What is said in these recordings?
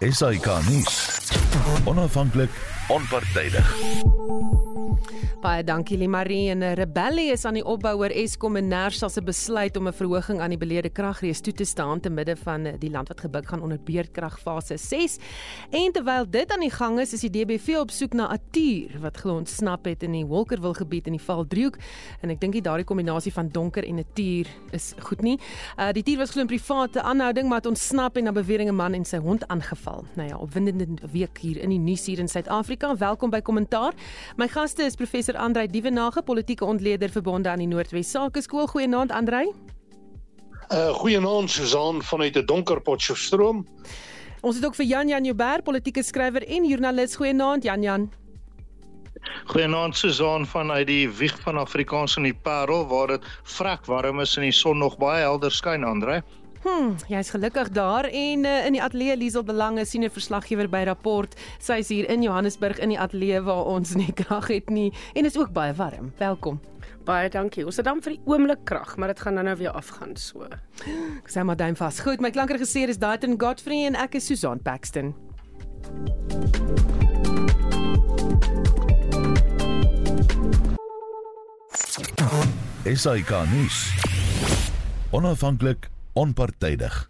SAK nuus. Onafhanklik, onpartydig. Baie dankie Limarie en 'n rebellie is aan die opbou oor Eskom en Nersa se besluit om 'n verhoging aan die beleerde kragrees toe te staan te midde van die land wat gebuk gaan onder beerdkragfase 6. En terwyl dit aan die gang is, is die DBV op soek na 'n tuur wat glo ontsnap het in die Wolkerwil gebied in die Valdriehoek en ek dink dit daardie kombinasie van donker en 'n tuur is goed nie. Uh die tuur was glo 'n private aanhouding maar het ontsnap en na bewering 'n man en sy hond aangeval. Nou ja, opwindende week hier in die nuus hier in Suid-Afrika. Welkom by Kommentaar. My gaste is professor Andrei Dievenage, politieke ontleder verbonde aan die Noordwes Sakeskool. Goeienaand Andrei. Uh goeienaand Susan vanuit 'n donker Potchefstroom. Ons het ook vir Jan Jan Joubert, politieke skrywer en joernalis. Goeienaand Jan Jan. Goeienaand Susan vanuit die wieg van Afrikaans in die Parel waar dit vrek warm is en die son nog baie helder skyn Andrei. Hm, jy's gelukkig daar en uh, in die ateljee Liesel Belange sien 'n verslaggewer by rapport. Sy's hier in Johannesburg in die ateljee waar ons nie krag het nie en is ook baie warm. Welkom. Baie dankie. Ons het dan vir die oomblik krag, maar dit gaan nou nou weer afgaan so. Ek sê maar duim vas. Goed, my klankregisseur is Daitron Godfrey en ek is Susan Paxton. SAK nuus. Onafhanklik onpartydig.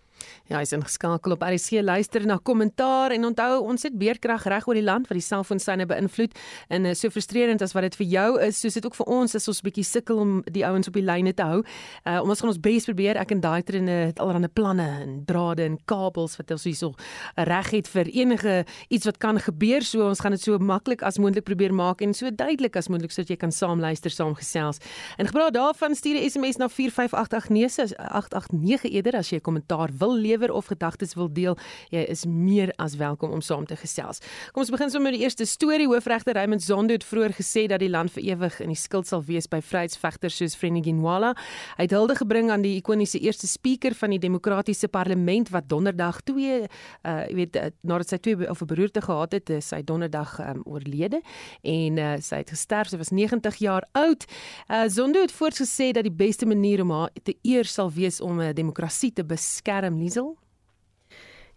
Ja, hy's ingeskakel op RC luister na kommentaar en onthou ons het beerdkrag reg oor die land wat die selfoonsyne beïnvloed en uh, so frustrerend as wat dit vir jou is, soos dit ook vir ons is ons bietjie sukkel om die ouens op die lyne te hou. Uh ons gaan ons bes probeer. Ek en Daiter en het allerlei planne en drade en kabels wat ons hierso reg het vir enige iets wat kan gebeur. So ons gaan dit so maklik as moontlik probeer maak en so duidelik as moontlik sodat jy kan saam luister, saam gesels. En gebruik daarvan stuur 'n SMS na 45889 889 eerder as jy 'n kommentaar wil lewer lewer of gedagtes wil deel, jy is meer as welkom om saam te gesels. Kom ons begin sommer met die eerste storie. Hoofregter Raymond Zondo het vroeër gesê dat die land vir ewig in die skuld sal wees by vryheidsvegters soos Frene Ginwala. Hy het hulde gebring aan die ikoniese eerste spreker van die demokratiese parlement wat donderdag 2 uh jy weet uh, nadat sy twee of 'n beroerte gehad het, sy donderdag um, oorlede en uh, sy het gesterf. Sy was 90 jaar oud. Uh Zondo het voortgesê dat die beste manier om haar te eer sal wees om 'n demokrasie te beskerm. Liesel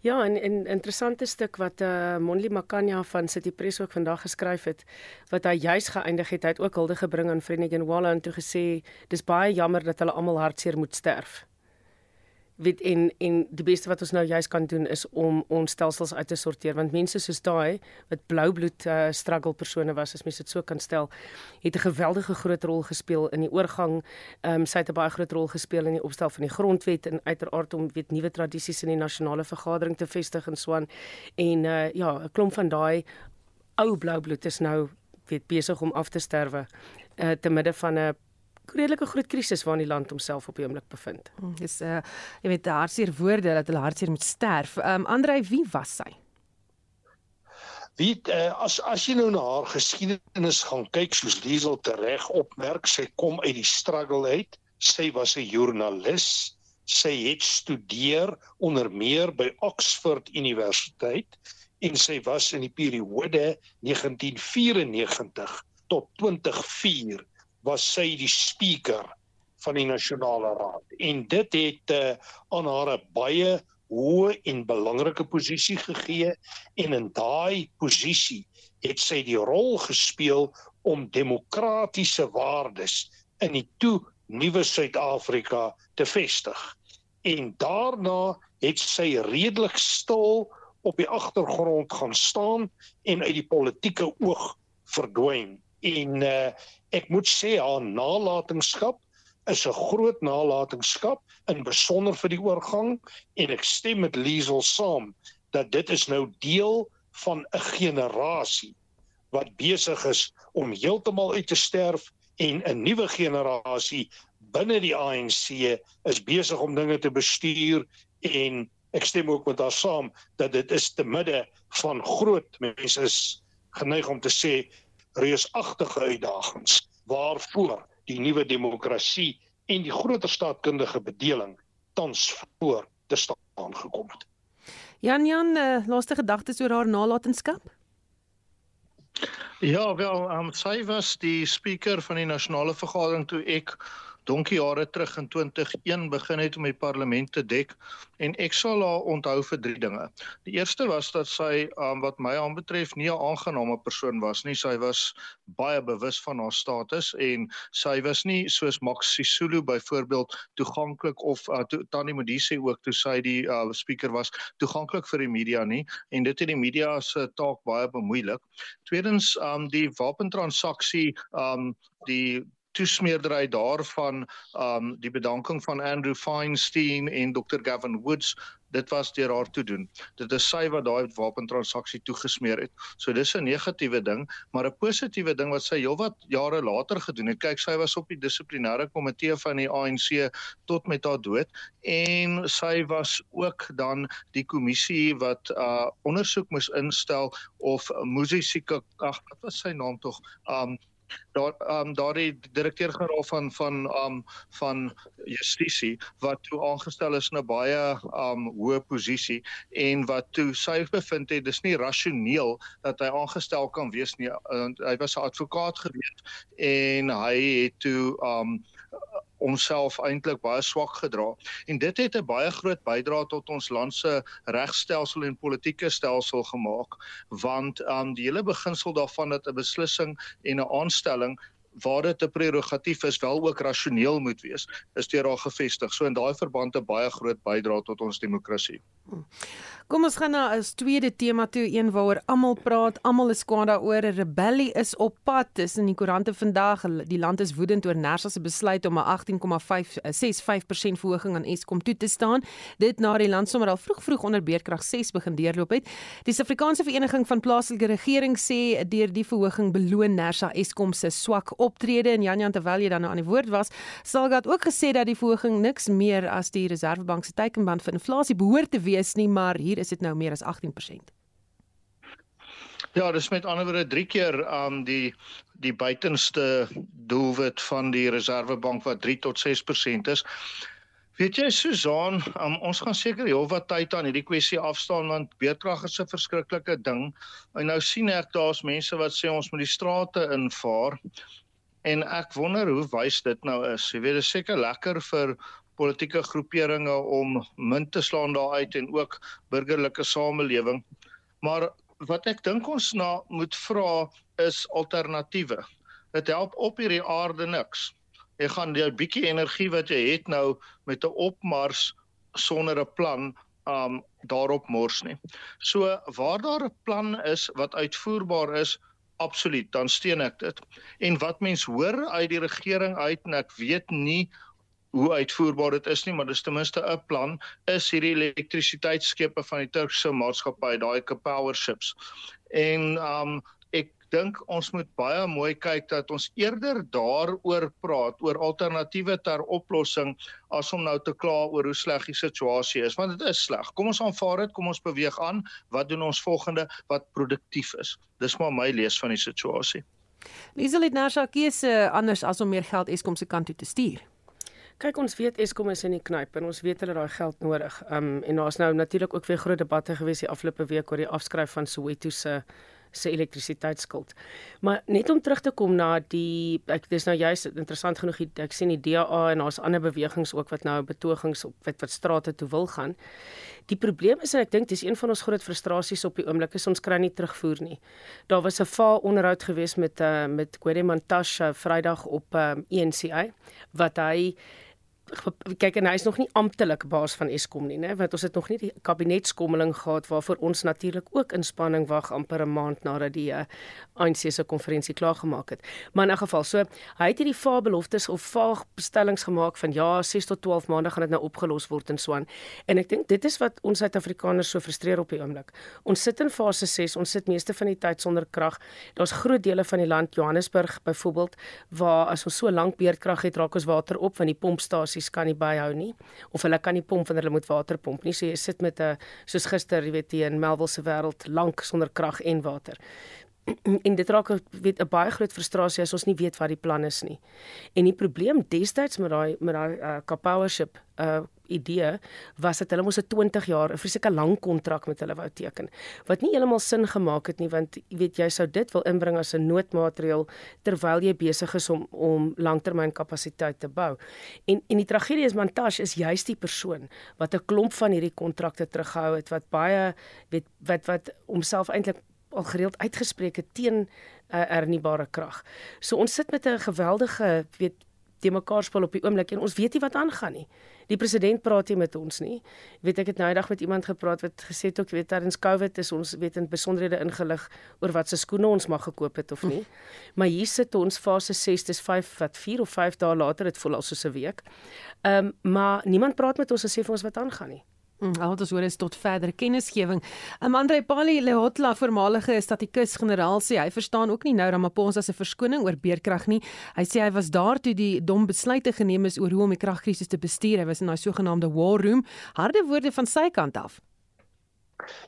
Ja, en 'n interessante stuk wat eh uh, Monli Makanya van City Press ook vandag geskryf het, wat hy juis geëindig het, hy het ook hulde gebring aan Frenigin Walla en toe gesê dis baie jammer dat hulle almal hartseer moet sterf weet en en die beste wat ons nou juist kan doen is om ons stelsels uit te sorteer. Want mense soos daai wat blou bloed uh, struggle persone was as mens dit so kan stel het 'n geweldige groot rol gespeel in die oorgang. Ehm um, sy het 'n baie groot rol gespeel in die opstel van die grondwet en uiteraard om weet nuwe tradisies in die nasionale vergadering te vestig en so aan. En uh, ja 'n klomp van daai ou blou bloed is nou weet besig om af te sterwe uh, te midde van 'n redelike groot krisis waarin die land homself op die oomblik bevind. Hm, dis uh jy weet hartseer woorde dat hulle hartseer moet sterf. Um ehm, Andrei, wie was sy? Wie uh, as as jy nou na haar geskiedenis gaan kyk soos Liesel tereg opmerk, sy kom uit die struggle uit. Sy was 'n joernalis. Sy het studeer onder meer by Oxford Universiteit en sy was in die periode 1994 tot 2004 was sy die speaker van die nasionale raad en dit het uh, aan haar 'n baie hoë en belangrike posisie gegee en in daai posisie het sy die rol gespeel om demokratiese waardes in die toe nuwe Suid-Afrika te vestig. En daarna het sy redelik stil op die agtergrond gaan staan en uit die politieke oog verdwyn en uh, ek moet sê haar nalatenskap is 'n groot nalatenskap in besonder vir die oorgang en ek stem met Liesel saam dat dit is nou deel van 'n generasie wat besig is om heeltemal uit te sterf en 'n nuwe generasie binne die ANC is besig om dinge te bestuur en ek stem ook met haar saam dat dit is te midde van groot mense is geneig om te sê reusagtige uitdagings waarvoor die nuwe demokrasie en die groter staatkundige bedeling tans voor te staan gekom het. Jan Jan, uh, laaste gedagtes oor haar nalatenskap? Ja, wel, um, sy was die spreker van die nasionale vergadering toe ek donkie jare terug in 2001 begin het om die parlement te dek en ek sal haar onthou vir drie dinge. Die eerste was dat sy um, wat my aanbetref nie 'n aangename persoon was nie. Sy was baie bewus van haar status en sy was nie soos Max Sisulu byvoorbeeld toeganklik of uh, to, Tannie Modise ook toe sy die uh, speaker was toeganklik vir die media nie en dit het die media se taak baie bemoeilik. Tweedens um die wapentransaksie um die toesmeerdery daarvan um die bedanking van Andrew Feinstein en Dr Gavin Woods dit was deur haar toe doen. Dit is sy wat daai wapentransaksie toegesmeer het. So dis 'n negatiewe ding, maar 'n positiewe ding wat sy heelwat jare later gedoen het. Kyk, sy was op die dissiplinêre komitee van die ANC tot met haar dood en sy was ook dan die kommissie wat uh ondersoek moes instel of Musisika ag wat was sy naam tog? Um daar um daardie direkteur-generaal van van um van justisie wat toe aangestel is in 'n baie um hoë posisie en wat toe sy bevind het dis nie rasioneel dat hy aangestel kan wees nie. Hy was 'n advokaat gewees en hy het toe um homself eintlik baie swak gedra. En dit het 'n baie groot bydrae tot ons land se regstelsel en politieke stelsel gemaak want um, die hele beginsel daarvan dat 'n beslissing en 'n aanstelling waar dit 'n prerogatief is wel ook rasioneel moet wees is deur haar gevestig. So in daai verband 'n baie groot bydrae tot ons demokrasie Kom ons gaan na 'n tweede tema toe, een waaroor almal praat, almal is kwaad daaroor. 'n Rebellie is op pad tussen die koerante vandag. Die land is woedend oor Nersa se besluit om 'n 18,565% verhoging aan Eskom toe te staan. Dit na die land sommer al vroeg vroeg onder beerkrag 6 begin deurloop het. Die Suid-Afrikaanse Vereniging van Plaaslike Regering sê deur die verhoging beloon Nersa Eskom se swak optrede en Jan Jan terwyl jy dan nou aan die woord was, sal gehad ook gesê dat die verhoging niks meer as die Reserwebank se teikenband vir inflasie behoort te wees nie, maar hier is dit nou meer as 18%. Ja, dis met ander woorde 3 keer um die die buitenste doelwit van die Reserwebank wat 3 tot 6% is. Weet jy Susan, um, ons gaan seker heelwat tyd aan hierdie kwessie afstaan want beerdkrag is 'n verskriklike ding. En nou sien ek daar's mense wat sê ons moet die strate invaar. En ek wonder hoe wys dit nou is. Jy weet dit is seker lekker vir politieke groeperinge om munt te slaan daaruit en ook burgerlike samelewing. Maar wat ek dink ons na moet vra is alternatiewe. Dit help op hierdie aarde niks. Jy gaan jou bietjie energie wat jy het nou met 'n opmars sonder 'n plan um daarop mors nie. So waar daar 'n plan is wat uitvoerbaar is, absoluut, dan steun ek dit. En wat mens hoor uit die regering uit en ek weet nie hoe uitvoerbaar dit is nie, maar dis ten minste 'n plan is hierdie elektrisiteitsskepe van die Turkse maatskappy, daai Power ships. En um ek dink ons moet baie mooi kyk dat ons eerder daaroor praat oor alternatiewe ter oplossing as om nou te kla oor hoe sleg die situasie is, want dit is sleg. Kom ons aanvaar dit, kom ons beweeg aan. Wat doen ons volgende wat produktief is? Dis maar my lees van die situasie. Liselit Nasha keuse anders as om meer geld Eskom se kant toe te stuur. Kyk ons weet Eskom is in die knyp en ons weet hulle daai geld nodig. Um en daar's nou natuurlik ook weer groot debatte gewees die afgelope week oor die afskryf van Soweto se se elektrisiteitsskuld. Maar net om terug te kom na die ek dis nou juist interessant genoeg ek sien die DA en daar's ander bewegings ook wat nou betogings op wat wat strate toe wil gaan. Die probleem is en ek dink dis een van ons groot frustrasies op die oomblik is ons kry nie terugvoer nie. Daar was 'n vaal onderhoud geweest met uh, met Gwede Mantashe Vrydag op um, uh, ENCI wat hy kyk en hy is nog nie amptelik baas van Eskom nie, né? Want ons het nog nie die kabinetskommeling gehad waarvoor ons natuurlik ook inspanning wag amper 'n maand nadat die uh, eh, ANC se konferensie klaar gemaak het. Maar in 'n geval, so hy het hierdie vaarbeloftes of vaag bestellings gemaak van ja, 6 tot 12 maande gaan dit nou opgelos word en so aan. En ek dink dit is wat ons Suid-Afrikaners so frustreer op die oomblik. Ons sit in fase 6, ons sit meeste van die tyd sonder krag. Daar's groot dele van die land, Johannesburg byvoorbeeld, waar as ons so lank beerdkrag het, raak ons water op van die pompstasie stasies kan nie byhou nie of hulle kan nie pomp wanneer hulle moet water pomp nie. So jy sit met 'n soos gister, jy weet, in Melville se wêreld lank sonder krag en water. en dit raak weet 'n baie groot frustrasie as ons nie weet wat die plan is nie. En die probleem destyds met daai met daai uh, Kapowership uh idee was dat hulle mos 'n 20 jaar 'n vreeslike lang kontrak met hulle wou teken wat nie heeltemal sin gemaak het nie want jy weet jy sou dit wil inbring as 'n noodmaatreël terwyl jy besig is om om langtermynkapasiteit te bou. En en die tragedie is Montage is juist die persoon wat 'n klomp van hierdie kontrakte teruggehou het wat baie weet wat wat homself eintlik al gereeld uitgespreek het teen 'n uh, hernubare krag. So ons sit met 'n geweldige weet te mekaar speel op die oomblik en ons weet nie wat aangaan nie. Die president praat nie met ons nie. Weet ek het nou eendag met iemand gepraat wat gesê het ook weet tydens Covid is ons weet in besonderhede ingelig oor wat se skoene ons mag gekoop het of nie. Maar hier sit ons fase 6 dis 5 wat 4 of 5 dae later dit voel al soos 'n week. Ehm um, maar niemand praat met ons en sê vir ons wat aangaan nie. Mm, al ons hoor is tot verdere kennisgewing. Amandre Pali Lehotla, voormalige statikus-generaal sê hy verstaan ook nie nou Ramaphosa se verskoning oor beerkrag nie. Hy sê hy was daar toe die dom besluite geneem is oor hoe om die kragkrisis te bestuur. Hy was in daai sogenaamde war room. Harde woorde van sy kant af.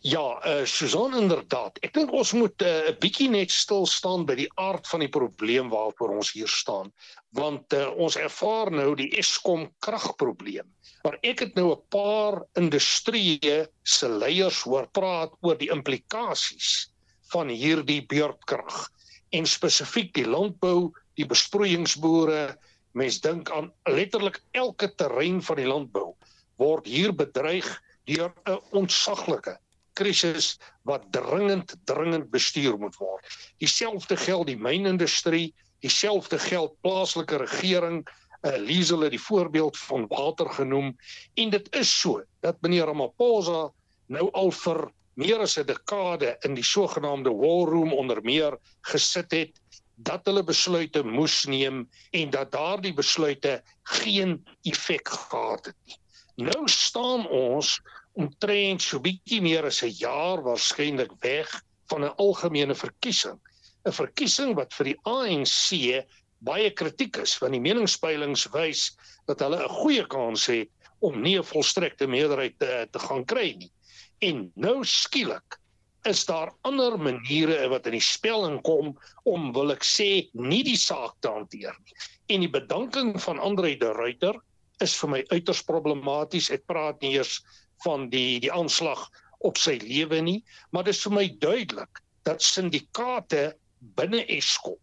Ja, eh uh, Susan inderdaad. Ek dink ons moet eh, 'n uh, bietjie net stil staan by die aard van die probleem waarvoor ons hier staan, want uh, ons ervaar nou die Eskom kragprobleem. Maar ek het nou 'n paar industrieë se leiers hoor praat oor die implikasies van hierdie beurtkrag en spesifiek die landbou, die besproeiingsboere. Mens dink aan letterlik elke terrein van die landbou word hier bedreig deur 'n ontsaglike krisis wat dringend dringend bestuur moet word. Dieselfde geld die mynindustrie, dieselfde geld plaaslike regering. Uh, Liesel het die voorbeeld van water genoem en dit is so dat meneer Ramaphosa nou al vir meer as 'n dekade in die sogenaamde war room onder meer gesit het dat hulle besluite moes neem en dat daardie besluite geen effek gehad het nie. Nou staan ons omtrent so bietjie meer as 'n jaar waarskynlik weg van 'n algemene verkiesing. 'n Verkiesing wat vir die ANC baie kritiek is want die meningspeilings wys dat hulle 'n goeie kans het om nie 'n volstrekte meerderheid te, te gaan kry nie. En nou skielik is daar ander maniere wat in die spel inkom om wil ek sê nie die saak te hanteer nie. En die bedanking van Andre de Ruyter is vir my uiters problematies. Ek praat nie eers van die die aanslag op sy lewe nie, maar dit is vir my duidelik dat syndikaate binne Eskom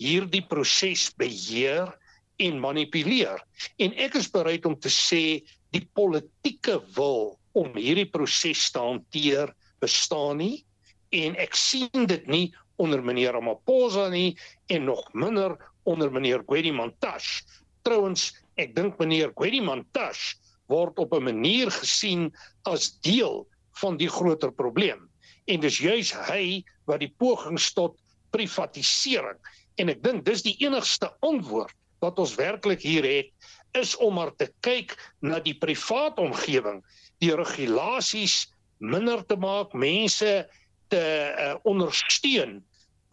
hierdie proses beheer en manipuleer. En ek is bereid om te sê die politieke wil om hierdie proses te hanteer bestaan nie en ek sien dit nie onder meneer Ramaphosa nie en nog minder onder meneer Gwedi Mantashe. Trouwens, ek dink meneer Gwedi Mantashe word op 'n manier gesien as deel van die groter probleem. En dis juis hy wat die pogings tot privatisering en ek dink dis die enigste antwoord wat ons werklik hier het is om maar te kyk na die privaat omgewing, die regulasies minder te maak, mense te uh, ondersteun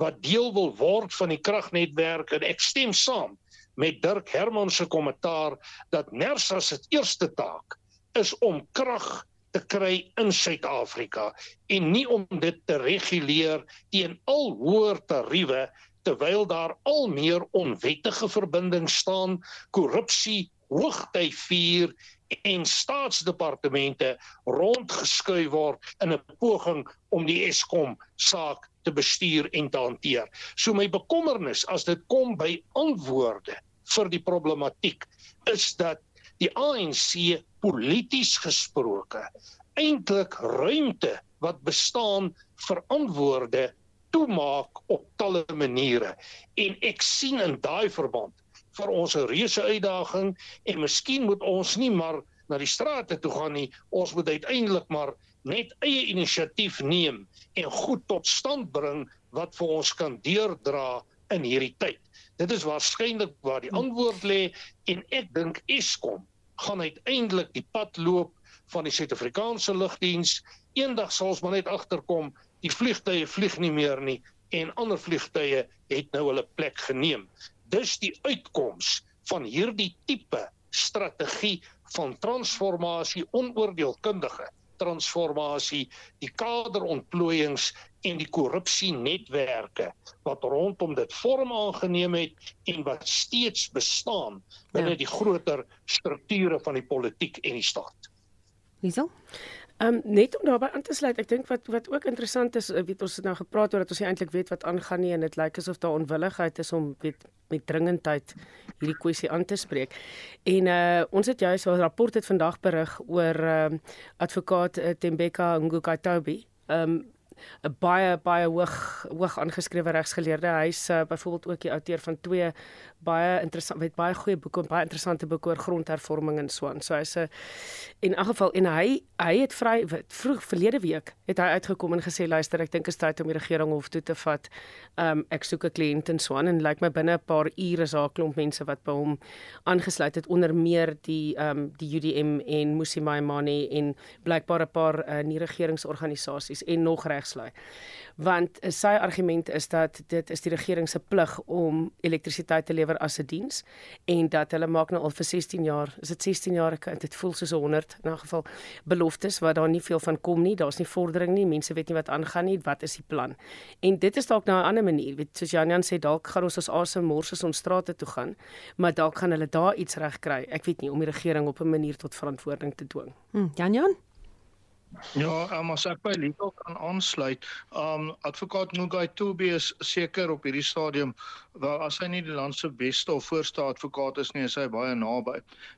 wat deel wil word van die kragnetwerk en ek stem saam met Dirk Herman se kommentaar dat Nersa se eerste taak is om krag te kry in Suid-Afrika en nie om dit te reguleer teen al hoër tariewe terwyl daar al meer onwettige verbindings staan, korrupsie hoogty vier en staatsdepartemente rondgeskuif word in 'n poging om die Eskom saak te bestuur en te hanteer. So my bekommernis as dit kom by antwoorde vir die problematiek is dat die ANC polities gesproke eintlik ruimte wat bestaan vir antwoorde toemaak op talle maniere en ek sien in daai verband vir ons 'n reuse uitdaging en miskien moet ons nie maar na die strate toe gaan nie ons moet uiteindelik maar net eie inisiatief neem en goed tot stand bring wat vir ons kan deurdra in hierdie tyd. Dit is waarskynlik waar die antwoord lê en ek dink Eskom gaan uiteindelik die pad loop van die Suid-Afrikaanse lugdiens. Eendag sal ons maar net agterkom die vliegtye vlieg nie meer nie en ander vliegtye het nou hulle plek geneem. Dis die uitkoms van hierdie tipe strategie van transformasie onoordeelkundige transformasie, die kaderontplooiings en die korrupsienetwerke wat rondom dit vorm aangeneem het en wat steeds bestaan binne ja. die groter strukture van die politiek en die staat. Liesel? Ehm um, net om daarbey aan te sluit, ek dink wat wat ook interessant is, eh, weet ons het nou gepraat oor dat ons nie eintlik weet wat aangaan nie en dit lyk asof daar onwilligheid is om weet met dringendheid hierdie kwessie aan te spreek. En uh ons het juist 'n rapport het vandag berig oor ehm uh, advokaat uh, Tembeka Ngukatobi. Ehm um, 'n baie baie hoog hoog aangeskrewe regsgeleerde. Hy's uh, byvoorbeeld ook die outeur van twee baie interessant met baie goeie boeke en baie interessante boeke oor grondhervorming en so aan. So hy's 'n in 'n geval en hy hy het vry vroeg verlede week het hy uitgekom en gesê luister ek dink is tyd om die regering hof toe te vat. Um ek soek 'n kliënt en so aan en lyk like my binne 'n paar ure is daar 'n klomp mense wat by hom aangesluit het onder meer die um die UDM en Musimaimani en blykbaar 'n paar uh, nie regeringsorganisasies en nog regslui want uh, sy argument is dat dit is die regering se plig om elektrisiteit te lewer as 'n diens en dat hulle maak nou al vir 16 jaar, is dit 16 jaar ek dit voel soos 100 in 'n geval beloftes waar daar nie veel van kom nie, daar's nie vordering nie, mense weet nie wat aangaan nie, wat is die plan? En dit is dalk nou 'n ander manier, weet soos Janjan sê dalk gaan ons as asem mors as ons strate toe gaan, maar dalk gaan hulle daar iets reg kry. Ek weet nie om die regering op 'n manier tot verantwoording te dwing. Hm, Janjan? Ja, um, as ek by Lito kan aansluit, um advokaat Mugai Tobi is seker op hierdie stadium waar as hy nie die land se beste of voorste advokaat is nie, is hy baie naby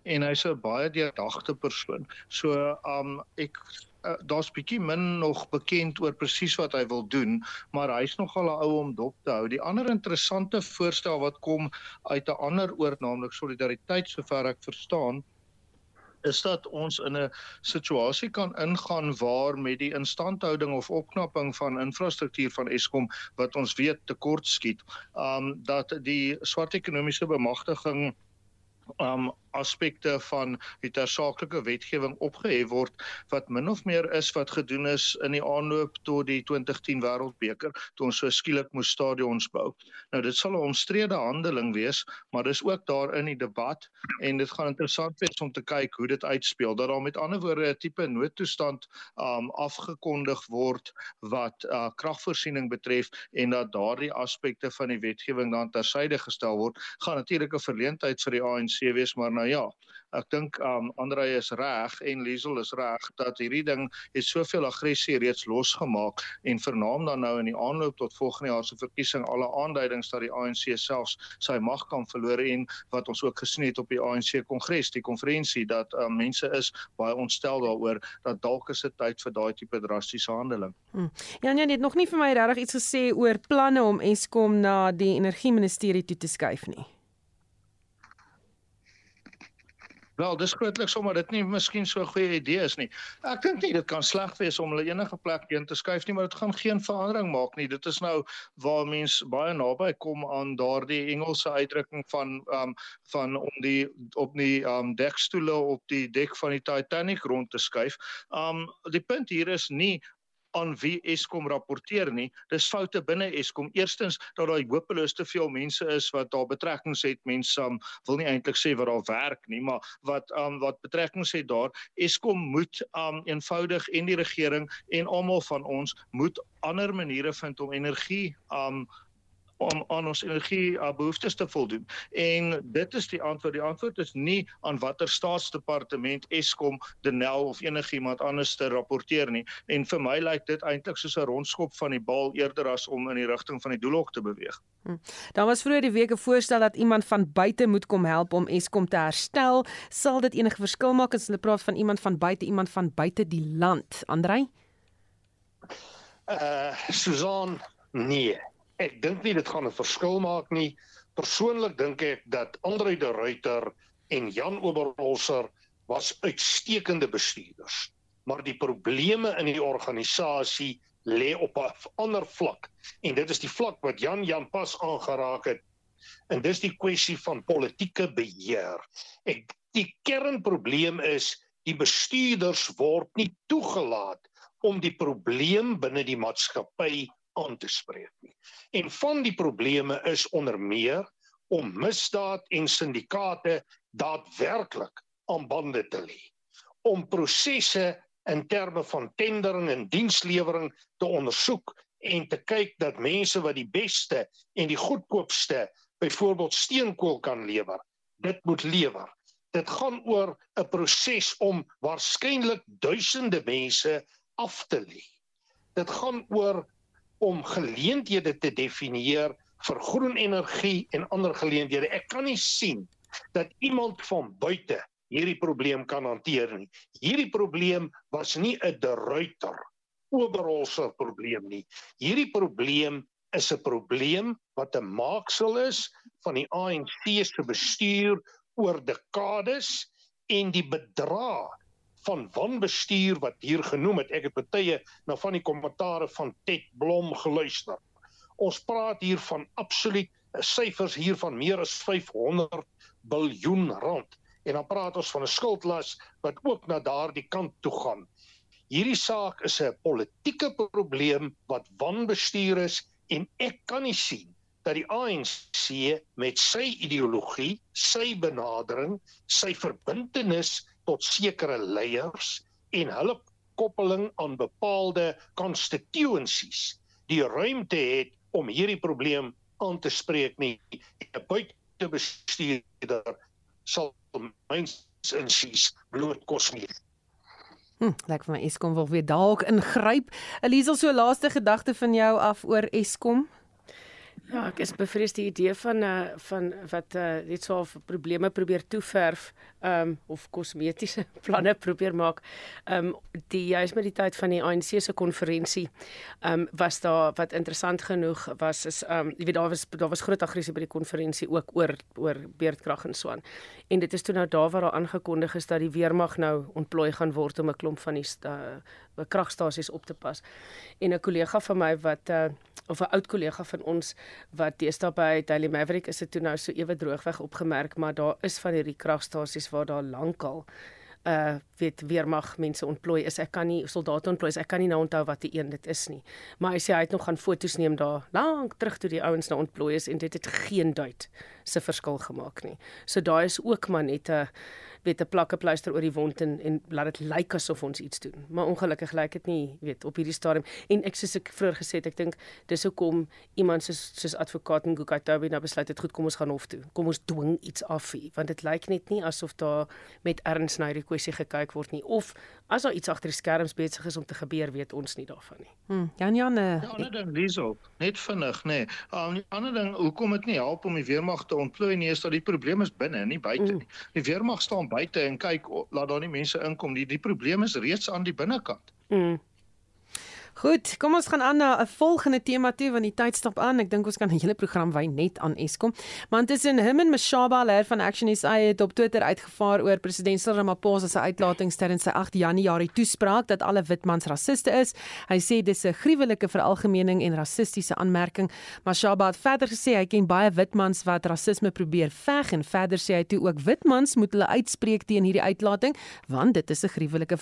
en hy's 'n baie deurdagte persoon. So um ek uh, daar's bietjie min nog bekend oor presies wat hy wil doen, maar hy's nogal 'n ou om dop te hou. Die ander interessante voorstel wat kom uit 'n ander oord, naamlik solidariteit sover ek verstaan, is dat ons in 'n situasie kan ingaan waar met die instandhouding of opknapping van infrastruktuur van Eskom wat ons weet tekort skiet, um dat die swart ekonomiese bemagtiging um aspekte van die tersaaklike wetgewing opgehef word wat min of meer is wat gedoen is in die aanloop tot die 2010 Wêreldbeker toe ons so skielik moes stadions bou. Nou dit sal 'n omstrede handeling wees, maar dis ook daar in die debat en dit gaan interessant wees om te kyk hoe dit uitspeel. Dat daar met ander woorde 'n tipe noodtoestand um afgekondig word wat uh kragvoorsiening betref en dat daardie aspekte van die wetgewing dan tersyde gestel word, gaan natuurlik 'n verleentheid vir die ANC wees, maar nou nou ja, ek dink um Andre is reg en Liesel is reg dat hierdie ding het soveel aggressie reeds losgemaak en vernaam dan nou in die aanloop tot volgende jaar se verkiesing alle aanduidings dat die ANC selfs sy mag kan verloor en wat ons ook gesien het op die ANC kongres, die konferensie dat um, mense is baie ontstel daaroor dat dalk is dit tyd vir daai tipe drastiese handeling. Hmm. Ja, nee, net nog nie vir my regtig iets gesê oor planne om Eskom na die energie ministerie toe te skuif nie. Wel, dis grootliks sommer dit nie miskien so 'n goeie idee is nie. Ek dink nie dit kan sleg wees om hulle enige plek heen te skuif nie, maar dit gaan geen verandering maak nie. Dit is nou waar mens baie naby kom aan daardie Engelse uitdrukking van um van om die op die um dekstoele op die dek van die Titanic rond te skuif. Um die punt hier is nie aan wie Eskom rapporteer nie. Dis foute binne Eskom. Eerstens dat daar hopeloos te veel mense is wat daar betrekkings het. Mense um, wil nie eintlik sê wat daar werk nie, maar wat um, wat betrekkings het daar. Eskom moet um, eenvoudig en die regering en almal van ons moet ander maniere vind om energie um om aan ons energie uh, behoeftes te voldoen. En dit is die antwoord. Die antwoord is nie aan watter staatsdepartement Eskom, Denel of enigiemand anders te rapporteer nie. En vir my lyk dit eintlik soos 'n rondskop van die bal eerder as om in die rigting van die doelhok te beweeg. Hm. Daar was vroeër die week 'n voorstel dat iemand van buite moet kom help om Eskom te herstel. Sal dit enige verskil maak as hulle praat van iemand van buite, iemand van buite die land? Andrei? Uh Susan, nee ek dink nie dit gaan 'n verskil maak nie. Persoonlik dink ek dat Andre de Ruyter en Jan Oberholzer was uitstekende bestuurders. Maar die probleme in die organisasie lê op 'n ander vlak en dit is die vlak wat Jan Jan pas aangeraak het. En dis die kwessie van politieke beheer. Ek die kernprobleem is die bestuurders word nie toegelaat om die probleem binne die maatskappy aan te spreek nie. En van die probleme is onder meer om misdaad en syndikaate daadwerklik aan bande te lê. Om prosesse in terme van tendering en dienslewering te ondersoek en te kyk dat mense wat die beste en die goedkoopste byvoorbeeld steenkool kan lewer, dit moet lewer. Dit gaan oor 'n proses om waarskynlik duisende mense af te lê. Dit gaan oor om geleenthede te definieer vir groen energie en ander geleenthede. Ek kan nie sien dat iemand van buite hierdie probleem kan hanteer nie. Hierdie probleem was nie 'n de Ruyter oberholse probleem nie. Hierdie probleem is 'n probleem wat 'n maaksel is van die ANC se bestuur oor dekades en die bedrag van wanbestuur wat hier genoem het. Ek het baie na van die kommentare van Ted Blom geluister. Ons praat hier van absoluut syfers hier van meer as 500 biljoen rand en dan praat ons van 'n skuldlas wat ook na daardie kant toe gaan. Hierdie saak is 'n politieke probleem wat wanbestuur is en ek kan nie sien dat die ANC met sy ideologie, sy benadering, sy verbintenis tot sekere leiers en hulle koppeling aan bepaalde constituencies die ruimte het om hierdie probleem aan te spreek nie. 'n Buitebestuurder sal myns insies bloot kos nie. Hm, lyk vir my Eskom wil weer dalk ingryp. Eliesel, so laaste gedagte van jou af oor Eskom? Ja, ek is bevrees die idee van uh van wat uh net so 'n probleme probeer toeverf um of kosmetiese planne probeer maak. Um die juis met die tyd van die ANC se konferensie um was daar wat interessant genoeg was is um jy weet daar was daar was groot aggressie by die konferensie ook oor oor beerdkrag en so aan. En dit is toe nou daar waar daar aangekondig is dat die weermag nou ontplooi gaan word om 'n klomp van die uh, kragstasies op te pas. En 'n kollega van my wat uh of 'n oud kollega van ons wat deesdae by Daily Maverick is dit toe nou so ewe droogweg opgemerk, maar daar is van hierdie kragstasies waar daar lankal uh weet weermag mense ontplooi is. Ek kan nie soldate ontplooi is. Ek kan nie nou onthou wat die een dit is nie. Maar hy sê hy het nog gaan foto's neem daar lank terug toe die ouens nou ontplooi is en dit het geen duit se verskil gemaak nie. So daai is ook maar net 'n weet 'n plakke pleister oor die wond en en laat dit lyk asof ons iets doen. Maar ongelukkig lyk dit nie, weet, op hierdie stadium. En ek soos ek vroeër gesê het, ek dink dis hoekom iemand soos soos advokaat Nguka Toby nou besluit het goed, kom ons gaan hof toe. Kom ons dwing iets af hier, want dit lyk net nie asof daar met erns na hierdie kwessie gekyk word nie of as daar iets agter die skerms besig is om te gebeur, weet ons nie daarvan nie. Hm, Jan Jan, uh, ja, ander ding hierso, net vinnig, nê. Nee. 'n uh, Ander ding, hoekom dit nie help om die weermag te ontplooi nie, is dat die probleem is binne, nie buite mm. nie. Die weermag staan buite en kyk laat daar nie mense inkom nie. Die probleem is reeds aan die binnekant. Mm. Goed, kom ons gaan aan na 'n volgende tema toe want die tyd stap aan. Ek dink ons kan 'n hele program wy net aan Eskom. Maar intussen hom en Mashaba leer van Action SA het op Twitter uitgevaar oor president Cyril Ramaphosa se uitlatings tydens sy 8 Januarie toespraak dat alle witmans rassiste is. Hy sê dis 'n gruwelike veralgemening en rassistiese aanmerking. Mashaba het verder gesê hy ken baie witmans wat rasisme probeer veg en verder sê hy toe ook witmans moet hulle uitspreek teen hierdie uitlating want dit is 'n gruwelike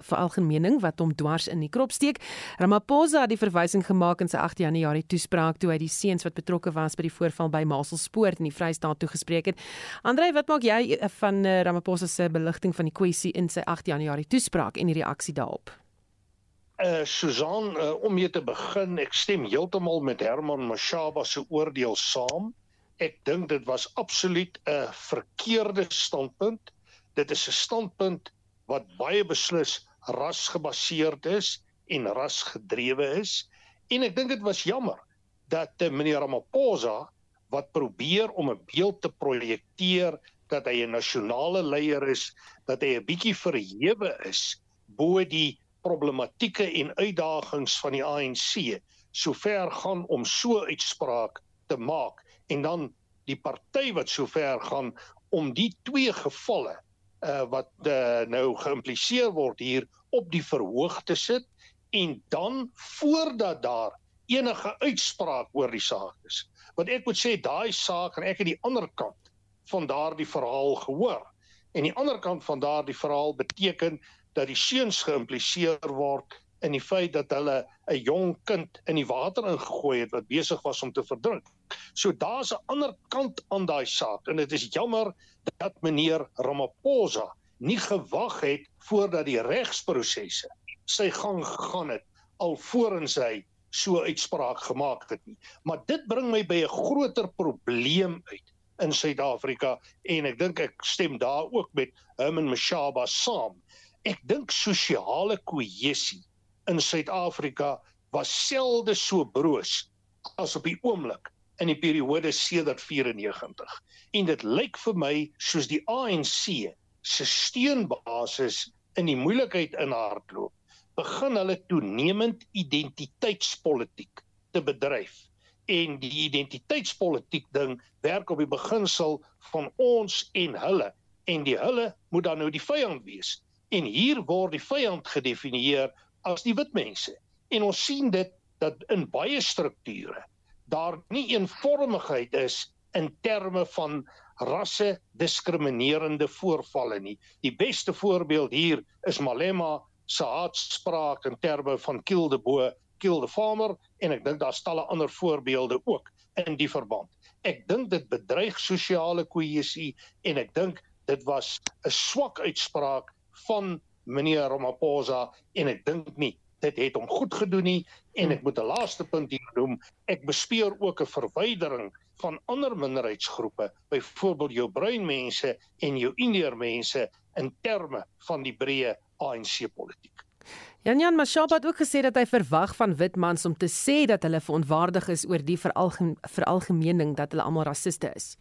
veralgemening wat hom dwars in die krop steek. Ramaphosa het die verwysing gemaak in sy 8 Januarie toespraak toe hy die seuns wat betrokke was by die voorval by Maselspoort in die Vrystaat toegespreek het. Andrei, wat maak jy eh, van eh, Ramaphosa se beligting van die kwessie in sy 8 Januarie toespraak en die reaksie daarop? Uh Susan, uh, om mee te begin, ek stem heeltemal met Herman Mashaba se oordeel saam. Ek dink dit was absoluut 'n verkeerde standpunt. Dit is 'n standpunt wat baie beslis rasgebaseerd is en rasgedrewe is. En ek dink dit was jammer dat uh, meneer Ramaphosa wat probeer om 'n beeld te projekteer dat hy 'n nasionale leier is, dat hy 'n bietjie verhewe is bo die problematieke en uitdagings van die ANC, sover gaan om so uitspraak te maak. En dan die party wat sover gaan om die twee gevalle uh, wat uh, nou geïmpliseer word hier op die verhoog te sit en dan voordat daar enige uitspraak oor die saak is. Want ek moet sê daai saak en ek het die ander kant van daardie verhaal gehoor. En die ander kant van daardie verhaal beteken dat die seuns geïmpliseer word in die feit dat hulle 'n jong kind in die water ingegooi het wat besig was om te verdrink. So daar's 'n ander kant aan daai saak en dit is jammer dat meneer Ramaphosa nie gewag het voordat die regsprosesse sy gang gegaan het alvorens hy so uitspraak gemaak het nie. Maar dit bring my by 'n groter probleem uit in Suid-Afrika en ek dink ek stem daar ook met Herman Mashaba saam. Ek dink sosiale kohesie in Suid-Afrika was selde so broos as op die oomblik in die periode sedert 94. En dit lyk vir my soos die ANC se steunbasis in die moeilikheid inhardloop, begin hulle toenemend identiteitspolitiek te bedryf. En die identiteitspolitiek ding werk op die beginsel van ons en hulle en die hulle moet dan nou die vyand wees. En hier word die vyand gedefinieer as die wit mense. En ons sien dit dat in baie strukture daar nie eenvormigheid is in terme van rasse diskriminerende voorvalle nie. Die beste voorbeeld hier is Malema se haatspraak in terme van kill the boer, kill the farmer en ek dink daar's talle ander voorbeelde ook in die verband. Ek dink dit bedreig sosiale kohesie en ek dink dit was 'n swak uitspraak van meneer Ramaphosa en ek dink nie dit het hom goed gedoen nie en ek moet 'n laaste punt hier noem ek bespeur ook 'n verwydering van ander minderheidsgroepe byvoorbeeld jou bruin mense en jou indiër mense in terme van die breë ANC politiek Jan Jan Mashaba het ook gesê dat hy verwag van wit mans om te sê dat hulle verontwaardig is oor die veralgemening dat hulle almal rassiste is.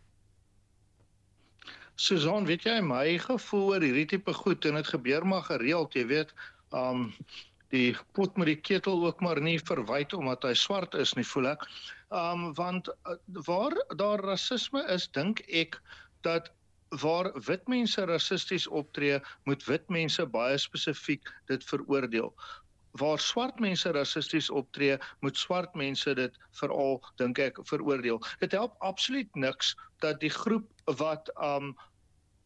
Susan, weet jy my gevoel oor hierdie tipe goed en dit gebeur maar gereeld, jy weet, um die pot met die ketel ook maar nie verwyd omdat hy swart is nie voel ek. Um want uh, waar daar rasisme is, dink ek dat waar wit mense rassisties optree, moet wit mense baie spesifiek dit veroordeel. Waar swart mense rassisties optree, moet swart mense dit veral dink ek veroordeel. Dit help absoluut niks dat die groep wat um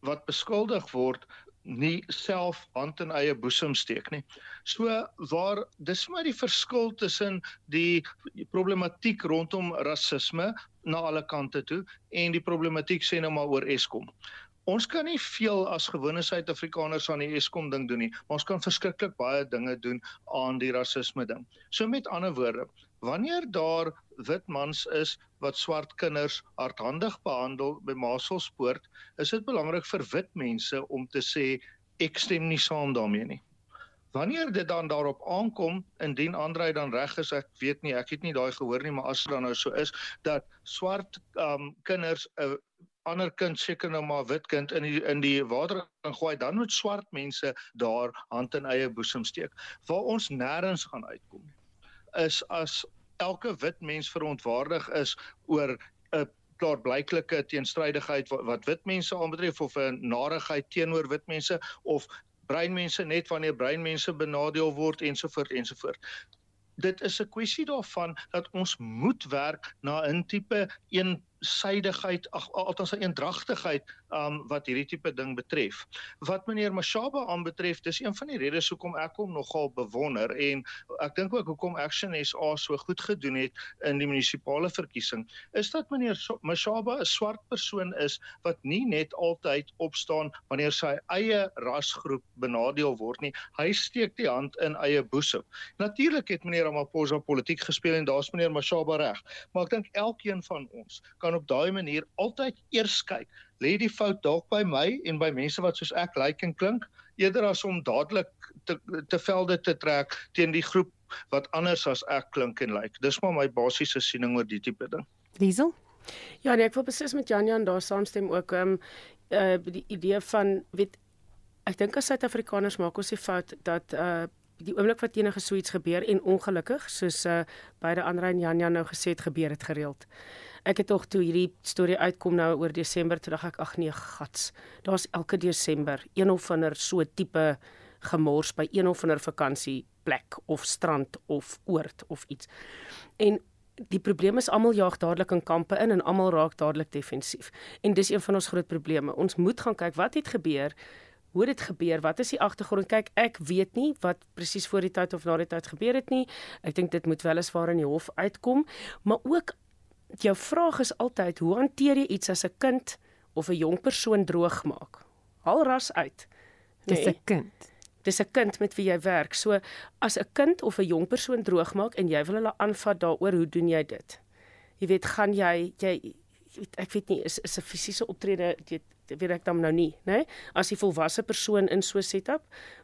wat beskuldig word nie self hand in eie boesem steek nie. So waar dis maar die verskil tussen die problematiek rondom rasisme na alle kante toe en die problematiek sê nou maar oor Eskom. Ons kan nie veel as gewone Suid-Afrikaners aan die Eskom ding doen nie, maar ons kan verskriklik baie dinge doen aan die rasisme ding. So met ander woorde, wanneer daar wit mans is wat swart kinders hardhandig behandel by Maselspoort, is dit belangrik vir wit mense om te sê ek stem nie saam daarmee nie. Wanneer dit dan daarop aankom, indien Andrei dan reg is, ek weet nie, ek het nie daai gehoor nie, maar as dit dan nou so is dat swart um kinders 'n uh, ander kind seker nou maar wit kind in die in die water gaan gooi, dan moet swart mense daar hand in eie boesem steek. Waar ons nêrens gaan uitkom nie is as elke wit mens verontwaardig is oor 'n klaarblyklike teenstrydigheid wat, wat wit mense aanbetref of 'n narigheid teenoor wit mense of bruin mense net wanneer bruin mense benadeel word ensovoort ensovoort. Dit is 'n kwessie daarvan dat ons moet werk na 'n tipe een sydigheid ag althans 'n eendragtigheid um wat hierdie tipe ding betref. Wat meneer Mashaba aanbetref, dis een van die redes hoekom ek hom nogal bewonder en ek dink ook hoekom Action SA so goed gedoen het in die munisipale verkiesing, is dat meneer Mashaba 'n swart persoon is wat nie net altyd opstaan wanneer sy eie rasgroep benadeel word nie. Hy steek die hand in eie boesem. Natuurlik het meneer Ramaphosa politiek gespeel en daar's meneer Mashaba reg, maar ek dink elkeen van ons kan kan op daai manier altyd eers kyk. Lê die fout dalk by my en by mense wat soos ek lyk en klink, eerder as om dadelik te te velde te trek teen die groep wat anders as ek klink en lyk. Dis maar my basiese siening oor die tipe ding. Liesel? Ja, nee, ek wil presies met Jan Jan daar saamstem ook. Ehm um, uh die idee van weet ek dink as Suid-Afrikaners maak ons die fout dat uh die oomblik wat enige so iets gebeur en ongelukkig soos uh beide Andre en Jan Jan nou gesê het gebeur het gereeld ek het tog toe hierdie storie uitkom nou oor Desember toe dink ek ag nee gats. Daar's elke Desember een of ander so tipe gemors by een of ander vakansie plek of strand of oord of iets. En die probleem is almal jaag dadelik in kampe in en almal raak dadelik defensief. En dis een van ons groot probleme. Ons moet gaan kyk wat het gebeur Hoe dit gebeur? Wat is die agtergrond? Kyk, ek weet nie wat presies voor die tyd of na die tyd gebeur het nie. Ek dink dit moet wel eens waar in die hof uitkom, maar ook jou vraag is altyd hoe hanteer jy iets as 'n kind of 'n jong persoon droog maak? Haal ras uit. Dis 'n kind. Dis 'n kind met wie jy werk. So as 'n kind of 'n jong persoon droogmaak en jy wil hulle aanvat daaroor, hoe doen jy dit? Jy weet, gaan jy jy ek weet nie is is 'n fisiese optrede weet weet ek dan nou nie, né? Nee? As jy volwasse persoon in so 'n setup,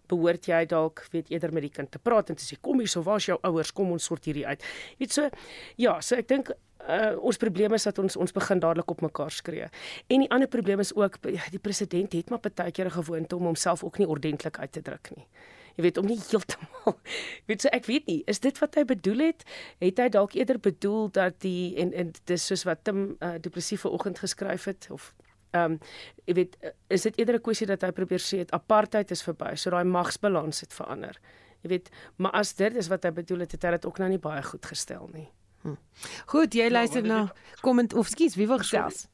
behoort jy dalk weet eerder met die kind te praat en te sê kom hier, so waar's jou ouers? Kom ons sort hierdie uit. Weet so ja, so ek dink uh, ons probleem is dat ons ons begin dadelik op mekaar skree. En die ander probleem is ook die president het maar baie keer 'n gewoonte om homself ook nie ordentlik uit te druk nie. Jy weet om nie heeltemal weet so ek weet nie is dit wat hy bedoel het? Het hy dalk eerder bedoel dat die en en dis soos wat Tim uh, eh, depressiewe oggend geskryf het of ehm um, jy weet is dit eerder 'n kwessie dat hy probeer sê dit apartheid is verby so daai magsbalans het verander. Jy weet maar as dit is wat hy bedoel het het hy dit ook nou nie baie goed gestel nie hm. Goed, jy ja, luister na komment of skies, wie wil gesels?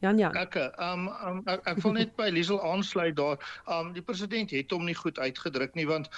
Jan Jan. Ek um, um ek, ek wil net by Liesel aansluit daar. Um die president het hom nie goed uitgedruk nie want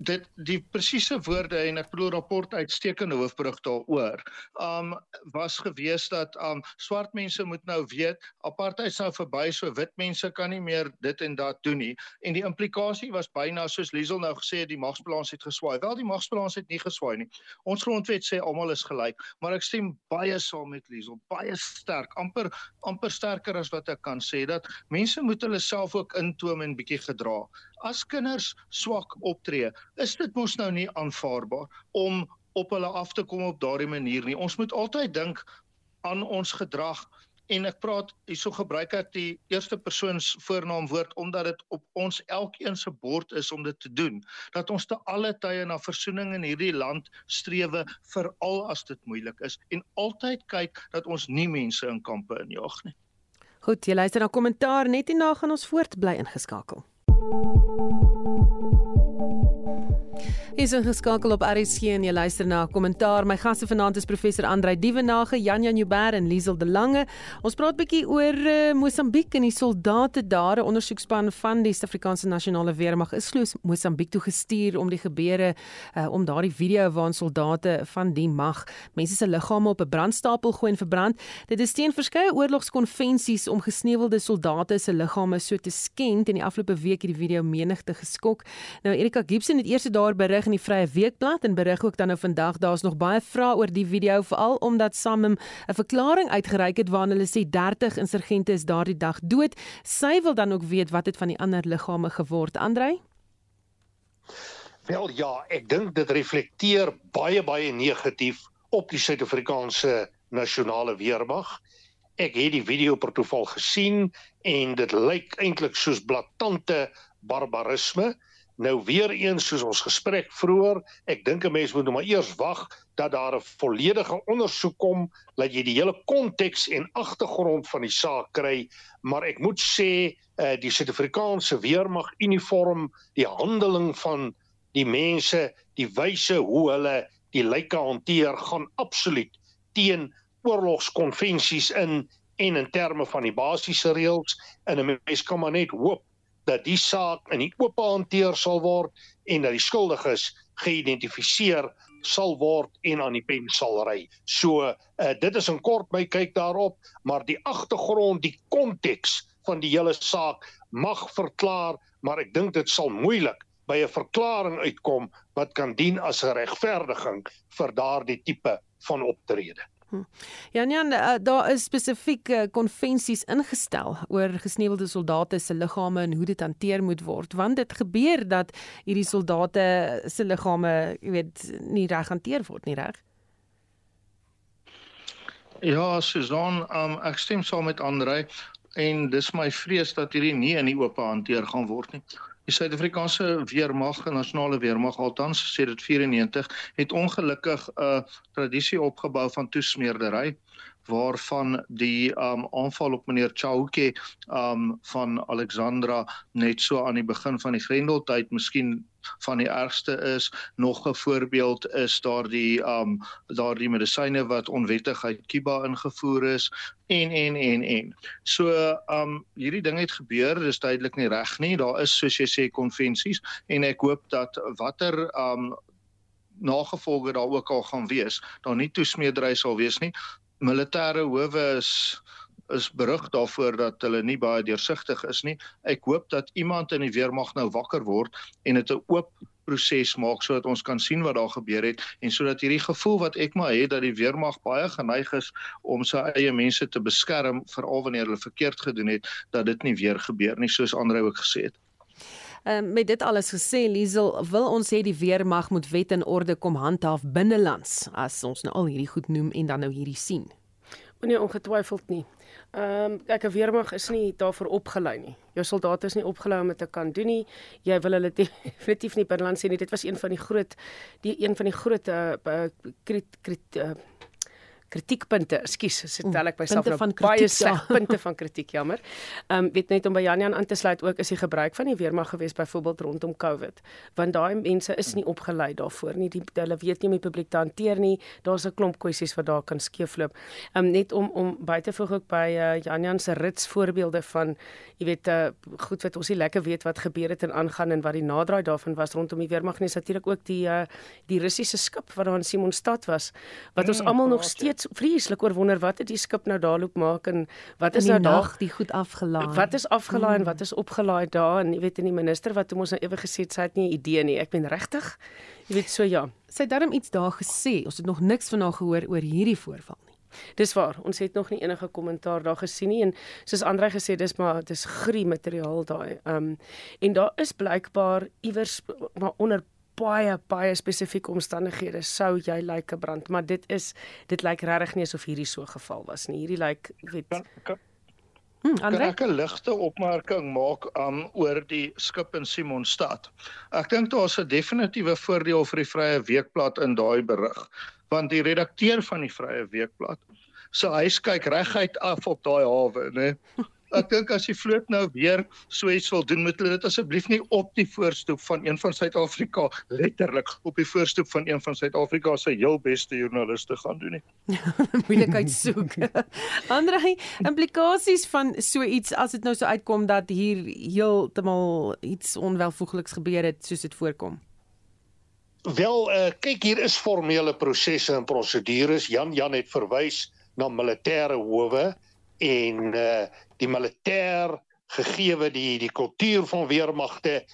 dit die presiese woorde en ek bedoel rapport uitstekende hoofbrug daaroor. Um was gewees dat um swart mense moet nou weet apartheid sou verby so wit mense kan nie meer dit en dat doen nie. En die implikasie was byna soos Liesel nou gesê het die magsbalans het geswaai. Wel die magsbalans het nie geswaai nie. Ons grondwet sê almal is gelyk, maar ek stem baie saam met Liesel, baie sterk, amper amper sterker as wat ek kan sê dat mense moet hulle self ook intoom en bietjie gedra as kinders swak optree, is dit mos nou nie aanvaarbaar om op hulle af te kom op daardie manier nie. Ons moet altyd dink aan ons gedrag en ek praat hierso gebruik ek die eerste persoons voornaamwoord omdat dit op ons elkeen se bord is om dit te doen dat ons te alle tye na versoening in hierdie land strewe veral as dit moeilik is en altyd kyk dat ons nie mense in kampe injaag nie. Goed, jy luister na kommentaar net hierna gaan ons voort bly ingeskakel. thank you Is ingeskakel op RSG en jy luister na 'n kommentaar. My gaste vanaand is professor Andrei Dievenage, Jan Jan Jubber en Liesel de Lange. Ons praat 'n bietjie oor uh, Mosambiek en die soldate daar. 'n Ondersoekspan van die Suid-Afrikaanse Nasionale Weermag is gloos Mosambiek toe gestuur om die gebeure uh, om daardie video waarin soldate van die mag mense se liggame op 'n brandstapel gooi en verbrand. Dit is teen verskeie oorlogskonvensies om gesneuwelde soldate se liggame so te skend en die afgelope week het die video menigte geskok. Nou Erika Gibson het eers daar berig in die Vrye Weekblad en berig ook dan nou vandag daar's nog baie vrae oor die video veral omdat Samim 'n verklaring uitgereik het waarin hulle sê 30 insurgente is daardie dag dood. Sy wil dan ook weet wat het van die ander liggame geword, Andrei? Wel ja, ek dink dit reflekteer baie baie negatief op die Suid-Afrikaanse nasionale weermag. Ek het die video per toeval gesien en dit lyk eintlik soos blaatante barbarisme. Nou weer eens soos ons gesprek vroeër, ek dink 'n mens moet nou maar eers wag dat daar 'n volledige ondersoek kom, dat jy die hele konteks en agtergrond van die saak kry, maar ek moet sê uh, die Suid-Afrikaanse weermag uniform, die handeling van die mense, die wyse hoe hulle die lyke hanteer gaan absoluut teen oorlogskonvensies in en in terme van die basiese reëls. En 'n mens kan maar net hoop dat die saak in die oop hanteer sal word en dat die skuldiges geïdentifiseer sal word en aan die pen sal ry. So uh, dit is 'n kort my kyk daarop, maar die agtergrond, die konteks van die hele saak mag verklaar, maar ek dink dit sal moeilik by 'n verklaring uitkom wat kan dien as 'n regverdiging vir daardie tipe van optrede. Hm. Ja nee, uh, daar is spesifieke konvensies ingestel oor gesneuwelde soldate se liggame en hoe dit hanteer moet word, want dit gebeur dat hierdie soldate se liggame, jy weet, nie reg hanteer word nie, reg? Ja, Susan, um, ek stem saam met Andre en dis my vrees dat hierdie nie in die oop hanteer gaan word nie. Die Suid-Afrikaanse weermag, nasionale weermag altans sê dit 94 het ongelukkig 'n uh, tradisie opgebou van toesmeerdery waarvan die um aanval op meneer Chauke um van Alexandra net so aan die begin van die Grendeltyd miskien van die ergste is. Nog 'n voorbeeld is daardie um daardie medisyne wat onwettig uit Kiba ingevoer is en en en en. So um hierdie ding het gebeur dis duidelik nie reg nie. Daar is soos jy sê konvensies en ek hoop dat watter um nagevolge daar ook al gaan wees daar nie toesmeedery sal wees nie militêre howe is is berig daarvoor dat hulle nie baie deursigtig is nie. Ek hoop dat iemand in die weermag nou wakker word en dit 'n oop proses maak sodat ons kan sien wat daar gebeur het en sodat hierdie gevoel wat ek maar het dat die weermag baie geneig is om sy eie mense te beskerm veral wanneer hulle verkeerd gedoen het dat dit nie weer gebeur nie soos Andre ook gesê het. Um, met dit alles gesê, Liesel, wil ons hê die weermag moet wet en orde kom handhaaf binnelands as ons nou al hierdie goed noem en dan nou hierdie sien. Nee, ongetwyfeld nie. Ehm um, kyk, 'n weermag is nie daarvoor opgelei nie. Jou soldate is nie opgelei om dit te kan doen nie. Jy wil hulle definitief nie binneland sien nie. Dit was een van die groot die een van die groot uh, krit krit uh, kritiekpunte. Ekskuus, sit tel ek myself nou van baie sleg ja. punte van kritiek, jammer. Ehm um, weet net om by Janjan aan te sluit ook is die gebruik van die weermag gewees byvoorbeeld rondom COVID, want daai mense is nie opgelei daarvoor nie. Die hulle weet nie om die publiek te hanteer nie. Daar's 'n klomp kwessies wat daar kan skeefloop. Ehm um, net om om by te voeg ook by uh, Janjan se rits voorbeelde van jy weet uh, goed wat ons nie lekker weet wat gebeur het en aangaan en wat die naderdraai daarvan was rondom die weermag nie. Natuurlik ook die uh, die Russiese skip wat daar in Simonstad was wat ons mm, almal nog steeds steeds vreeslik oor wonder wat het die skip nou daar loop maak en wat is nou daar die goed afgelaai. Wat is afgelaai mm. en wat is opgelaai daar en jy weet in die minister wat hom ons nou ewe gesê het sy het nie 'n idee nie. Ek ben regtig. Jy weet so ja. Sy het darm iets daar gesê. Ons het nog niks van haar gehoor oor hierdie voorval nie. Dis waar. Ons het nog nie enige kommentaar daar gesien nie en soos Andre gesê dis maar dis grie materiaal daai. Ehm um, en daar is blykbaar iewers maar onder baie baie spesifieke omstandighede sou jy lyk 'n brand, maar dit is dit lyk regtig nie asof hierdie so geval was nie. Hierdie lyk weet kan, kan, hmm, kan ek 'n ligte opmerking maak um, oor die skip in Simonstad. Ek dink daar's 'n definitiewe voordeel vir die Vrye Weekblad in daai berig, want die redakteur van die Vrye Weekblad so hy kyk reguit af op daai hawe, né? Ek dink as die vloot nou weer so iets wil doen, moet hulle dit asseblief nie op die voorstoep van een van Suid-Afrika letterlik op die voorstoep van een van Suid-Afrika se heel beste joernaliste gaan doen nie. Moeilikheid soek. Andre implikasies van so iets as dit nou so uitkom dat hier heeltemal iets onwelvoegliks gebeur het soos dit voorkom. Wel, uh, kyk hier is formele prosesse en prosedures. Jan Jan het verwys na militêre howe en uh, die militêr gegeewe die die kultuur van weermagte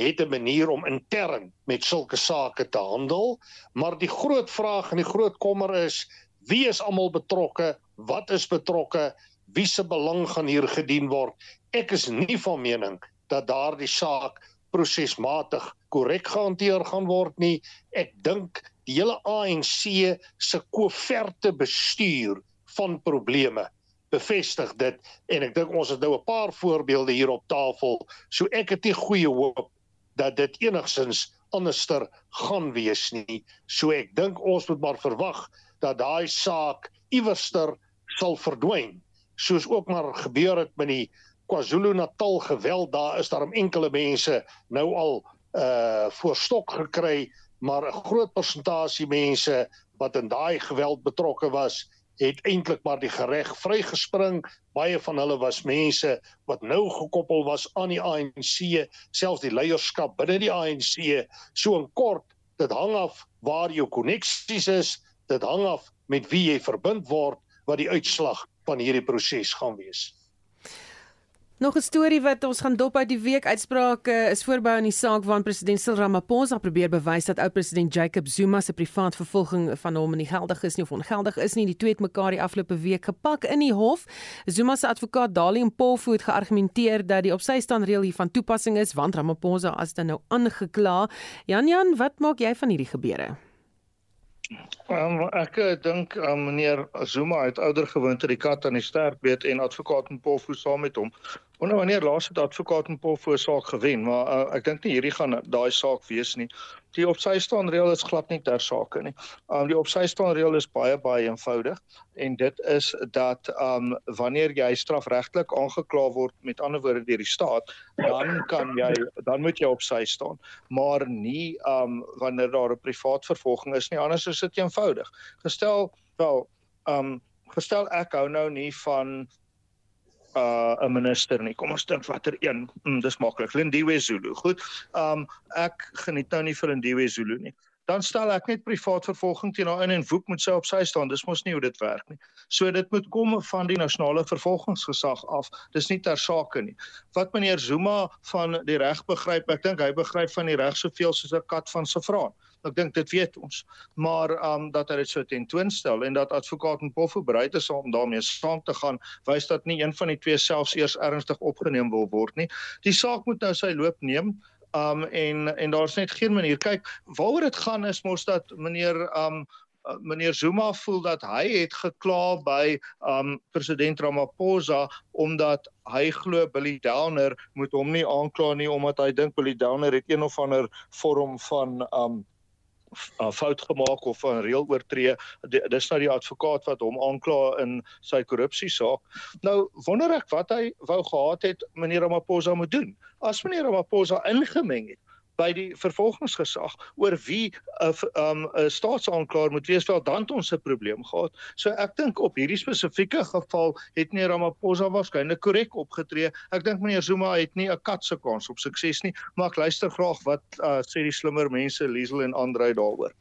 het 'n manier om intern met sulke sake te handel. Maar die groot vraag en die groot kommer is wie is almal betrokke? Wat is betrokke? Wie se belang gaan hier gedien word? Ek is nie van mening dat daardie saak prosesmatig korrek gehanteer gaan word nie. Ek dink die hele ANC se koeverte bestuur van probleme bevestig dit en ek dink ons het nou 'n paar voorbeelde hier op tafel. So ek het nie goeie hoop dat dit enigsins anderster gaan wees nie. So ek dink ons moet maar verwag dat daai saak iewerster sal verdwyn. Soos ook maar gebeur het met die KwaZulu-Natal geweld, daar is daar enkele mense nou al uh voor stok gekry, maar 'n groot persentasie mense wat in daai geweld betrokke was, het eintlik maar die gereg vrygespring. Baie van hulle was mense wat nou gekoppel was aan die ANC, selfs die leierskap binne die ANC. So in kort, dit hang af waar jou koneksies is, dit hang af met wie jy verbind word wat die uitslag van hierdie proses gaan wees. Nog 'n storie wat ons gaan dop uit die week uitsprake is voorbou in die saak waarin president Cyril Ramaphosa probeer bewys dat oud president Jacob Zuma se privaat vervolging van hom nie geldig is nie of ongeldig is nie. Die twee het mekaar die afgelope week gepak in die hof. Zuma se advokaat Dalium Polfu het geargumenteer dat die op sy staan reël hier van toepassing is want Ramaphosa as dan nou aangekla. Jan Jan, wat maak jy van hierdie gebeure? Um, ek uh, dink um, meneer Zuma het ouer gewoonte die kat aan die sterk weet en advokaat Mpofu saam met hom. Wonder wanneer laas het advokaat Mpofu 'n saak gewen, maar uh, ek dink nie hierdie gaan daai saak wees nie. Die op sy staan reël is glad nie ter sake nie. Um die op sy staan reël is baie baie eenvoudig en dit is dat um wanneer jy strafregtelik aangekla word met ander woorde deur die staat, dan kan jy dan moet jy op sy staan, maar nie um wanneer daar 'n privaat vervolging is nie. Anders is dit eenvoudig. Gestel wel um gestel ek hou nou nie van uh 'n minister nie. Kom ons dink watter een. Mm, dis maklik. Lindiwe Zulu. Goed. Um ek geniet nou nie vir Lindiwe Zulu nie. dan stel ek net privaat vervolging teen haar in en woek moet sy op sy staan. Dis mos nie hoe dit werk nie. So dit moet kom van die nasionale vervolgingsgesag af. Dis nie ter sake nie. Wat meneer Zuma van die reg begryp, ek dink hy begryp van die reg soveel soos 'n kat van safraan. Ek dink dit weet ons. Maar um dat hy dit so tentoonstel en dat advokaat Mpofu bereid is om daarmee saam te gaan, wys dat nie een van die twee selfs eers ernstig opgeneem wil word nie. Die saak moet nou sy loop neem. Um en en daar's net geen manier. Kyk, waaroor dit gaan is mos dat meneer um uh, meneer Zuma voel dat hy het gekla by um president Ramaphosa omdat hy glo Billy Downer moet hom nie aankla nie omdat hy dink Billy Downer het een of ander vorm van um 'n uh, fout gemaak of 'n reël oortree. Dis nou die advokaat wat hom aankla in sy korrupsie saak. Nou wonder ek wat hy wou gehad het meneer Ramaphosa moet doen. As meneer Ramaphosa ingemeng het by die vervolgingsgesag oor wie 'n uh, um, 'n staatsaanklaer moet wees wel dan ons 'n probleem gehad. So ek dink op hierdie spesifieke geval het nie Ramaphosa waarskynlik korrek opgetree. Ek dink meneer Zuma het nie 'n kat se kans op sukses nie, maar ek luister graag wat uh, sê die slimmer mense Liesel en Andre daaroor.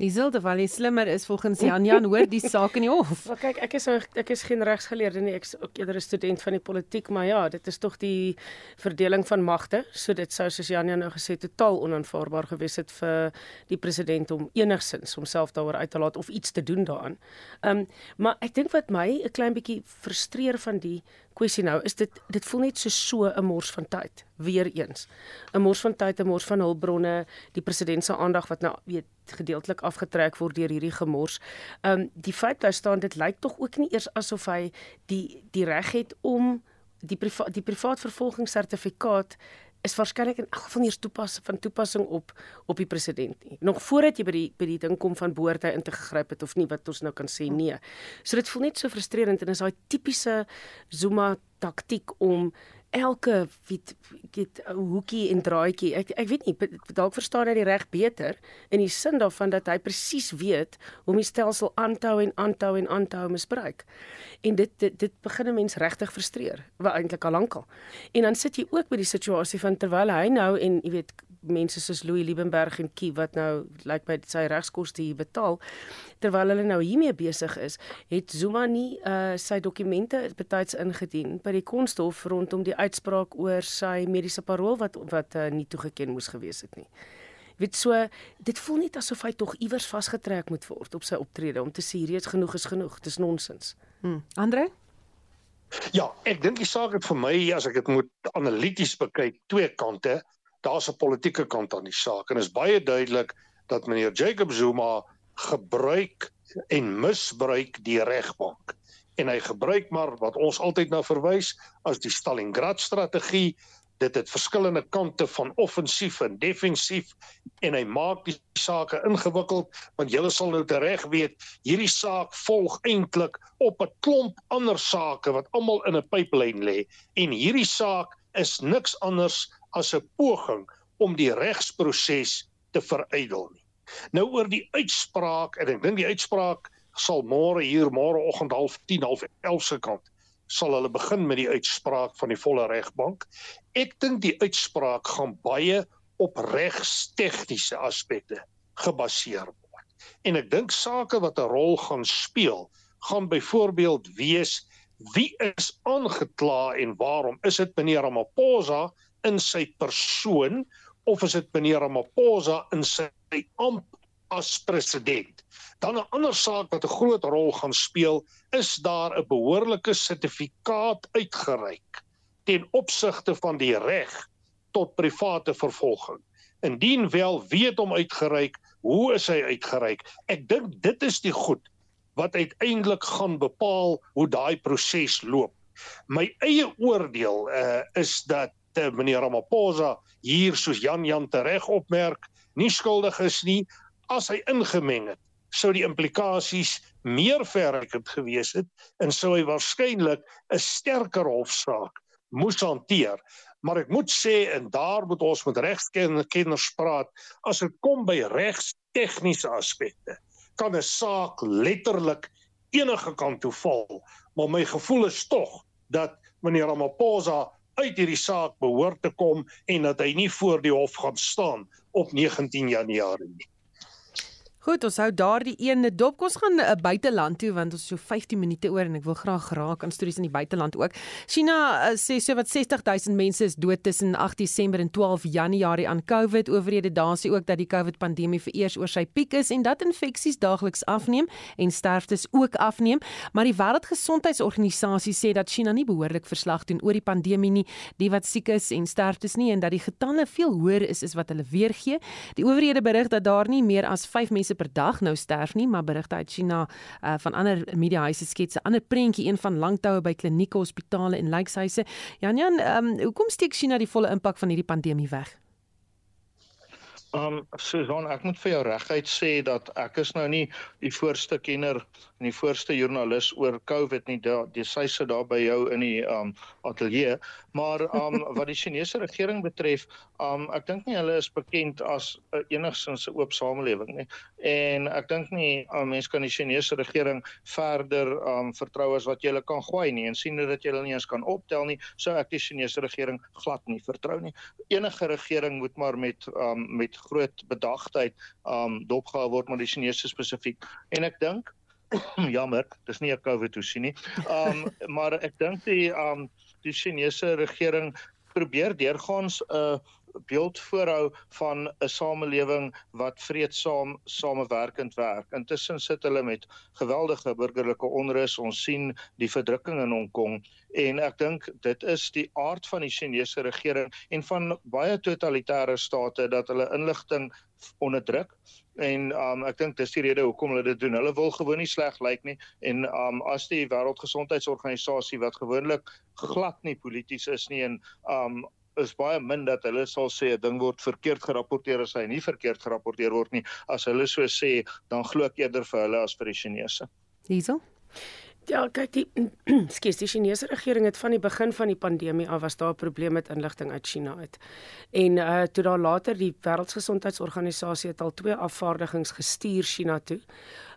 Liesel de Valle slimmer is volgens Jan Jan hoor die saak in die hof. Maar kyk, ek is ek is geen regsgeleerde nie, ek is ook eerder 'n student van die politiek, maar ja, dit is tog die verdeling van magte. So dit sou soos Jan Jan nou gesê totaal onaanvaarbaar gewees het vir die president om enigsins homself daaroor uit te laat of iets te doen daaraan. Ehm um, maar ek dink wat my 'n klein bietjie frustreer van die kwessie nou is dit dit voel net so so 'n mors van tyd weer eens 'n mors van tyd 'n mors van hulpbronne die president se aandag wat nou weet gedeeltelik afgetrek word deur hierdie gemors. Ehm um, die feit daar staan dit lyk tog ook nie eers asof hy die die reg het om die priva die privaat vervolgingssertifikaat is waarskynlik in elk geval nie toepas van toepassing op op die president nie. Nog voordat jy by die by die ding kom van behoort hy in te gegryp het of nie wat ons nou kan sê nee. So dit voel net so frustrerend en is daai tipiese Zuma taktik om elke weet get hoekie en draaitjie. Ek ek weet nie dalk verstaan hy die reg beter in die sin daarvan dat hy presies weet hoe om die stelsel aanhou en aanhou en aanhou misbruik. En dit dit dit begin 'n mens regtig frustreer, wat eintlik al lankal. En dan sit jy ook by die situasie van terwyl hy nou en jy weet mense soos Louis Liebenberg en Kie wat nou lyk like by sy regskoste hier betaal terwyl hulle nou hiermee besig is, het Zuma nie uh sy dokumente betyds ingedien by die konsthof rondom die uitspraak oor sy mediese parol wat wat uh, nie toegeken moes gewees het nie. Weet so, dit voel net asof hy tog iewers vasgetrek moet word op sy optrede om te sê reeds genoeg is genoeg. Dis nonsens. Hm. Andre? Ja, ek dink die saak het vir my as ek dit moet analities bekyk, twee kante daar's 'n politieke kant aan die saak en is baie duidelik dat meneer Jacob Zuma gebruik en misbruik die regbank. En hy gebruik maar wat ons altyd na verwys as die Stalingrad strategie dit het verskillende kante van offensief en defensief en hy maak die sake ingewikkeld want julle sal nou reg weet hierdie saak volg eintlik op 'n klomp ander sake wat almal in 'n pyplyn lê. En hierdie saak is niks anders as 'n poging om die regsproses te verydel nie. Nou oor die uitspraak en ek dink die uitspraak sal môre hier môreoggend half 10 half 11 se kant sal hulle begin met die uitspraak van die volle regbank. Ek dink die uitspraak gaan baie op regstegniese aspekte gebaseer word. En ek dink sake wat 'n rol gaan speel, gaan byvoorbeeld wees wie is aangekla en waarom? Is dit meneer Ramaphosa in sy persoon of is dit meneer Ramaphosa in sy amp as president? Dan 'n ander saak wat 'n groot rol gaan speel, is daar 'n behoorlike sertifikaat uitgereik ten opsigte van die reg tot private vervolging. Indien wel weet hom uitgereik, hoe is hy uitgereik? Ek dink dit is die goed wat uiteindelik gaan bepaal hoe daai proses loop. My eie oordeel uh, is dat uh, meneer Ramaphosa hier soos Jan Jan tereg opmerk, nie skuldig is nie as hy ingemeng het. Sou die implikasies meer verreikend gewees het en sou hy waarskynlik 'n sterker hofsaak moes hanteer. Maar ek moet sê en daar moet ons met regskenners praat as dit kom by regstegniese aspekte kan 'n saak letterlik enige kant toe val maar my gevoel is tog dat meneer Ramaphosa uit hierdie saak behoort te kom en dat hy nie voor die hof gaan staan op 19 Januarie nie. Goed, ons hou daardie een dop. Ons gaan 'n uh, buiteland toe want ons is so 15 minute oor en ek wil graag raak aan stories in die buiteland ook. China uh, sê so wat 60000 mense is dood tussen 8 Desember en 12 Januarie aan COVID. Owerhede daar sê ook dat die COVID pandemie vereers oor sy piek is en dat infeksies daagliks afneem en sterftes ook afneem, maar die Wêreldgesondheidsorganisasie sê dat China nie behoorlik verslag doen oor die pandemie nie, die wat siek is en sterftes nie en dat die getalle veel hoër is as wat hulle weergee. Die owerhede berig dat daar nie meer as 5 mense mense per dag nou sterf nie, maar berigte uit China uh, van ander mediahuise skets 'n ander prentjie een van langtoue by klinieke, hospitale en lykshuise. Jan Jan, um, hoekom steek China die volle impak van hierdie pandemie weg? Um Susan, ek moet vir jou reguit sê dat ek is nou nie die voorste kenner en die voorste joernalis oor COVID nie. Die sy sit daar by jou in die um ateljee, maar um wat die Chinese regering betref, um ek dink nie hulle is bekend as uh, enigsins 'n oop samelewing nie. En ek dink nie um, mense kan die Chinese regering verder um vertrou as wat jy hulle kan gooi nie en sien dat jy hulle nie eens kan optel nie, sou ek die Chinese regering glad nie vertrou nie. Enige regering moet maar met um met groot bedagtheid um dopgehou word met die Chinese spesifiek. En ek dink jammer, dis nie 'n COVID toesie nie. Um maar ek dink die um die Chinese regering probeer deurgaans 'n uh, beeld voorhou van 'n samelewing wat vreedsaam samewerkend werk. Intussen sit hulle met geweldige burgerlike onrus. Ons sien die verdrukking in Hong Kong en ek dink dit is die aard van die Chinese regering en van baie totalitêre state dat hulle inligting onderdruk en um ek dink dis die rede hoekom hulle dit doen. Hulle wil gewoon nie sleg lyk nie en um as die wêreldgesondheidsorganisasie wat gewoonlik glad nie polities is nie en um is baie min dat hulle sal sê 'n ding word verkeerd gerapporteer as hy nie verkeerd gerapporteer word nie. As hulle so sê, dan glo ek eerder vir hulle as vir die Chinese. Liesel? Ja, kyk die skus die Chinese regering het van die begin van die pandemie af was daar 'n probleem met inligting uit China uit. En uh toe daar later die Wêreldgesondheidsorganisasie het al twee afvaardigings gestuur China toe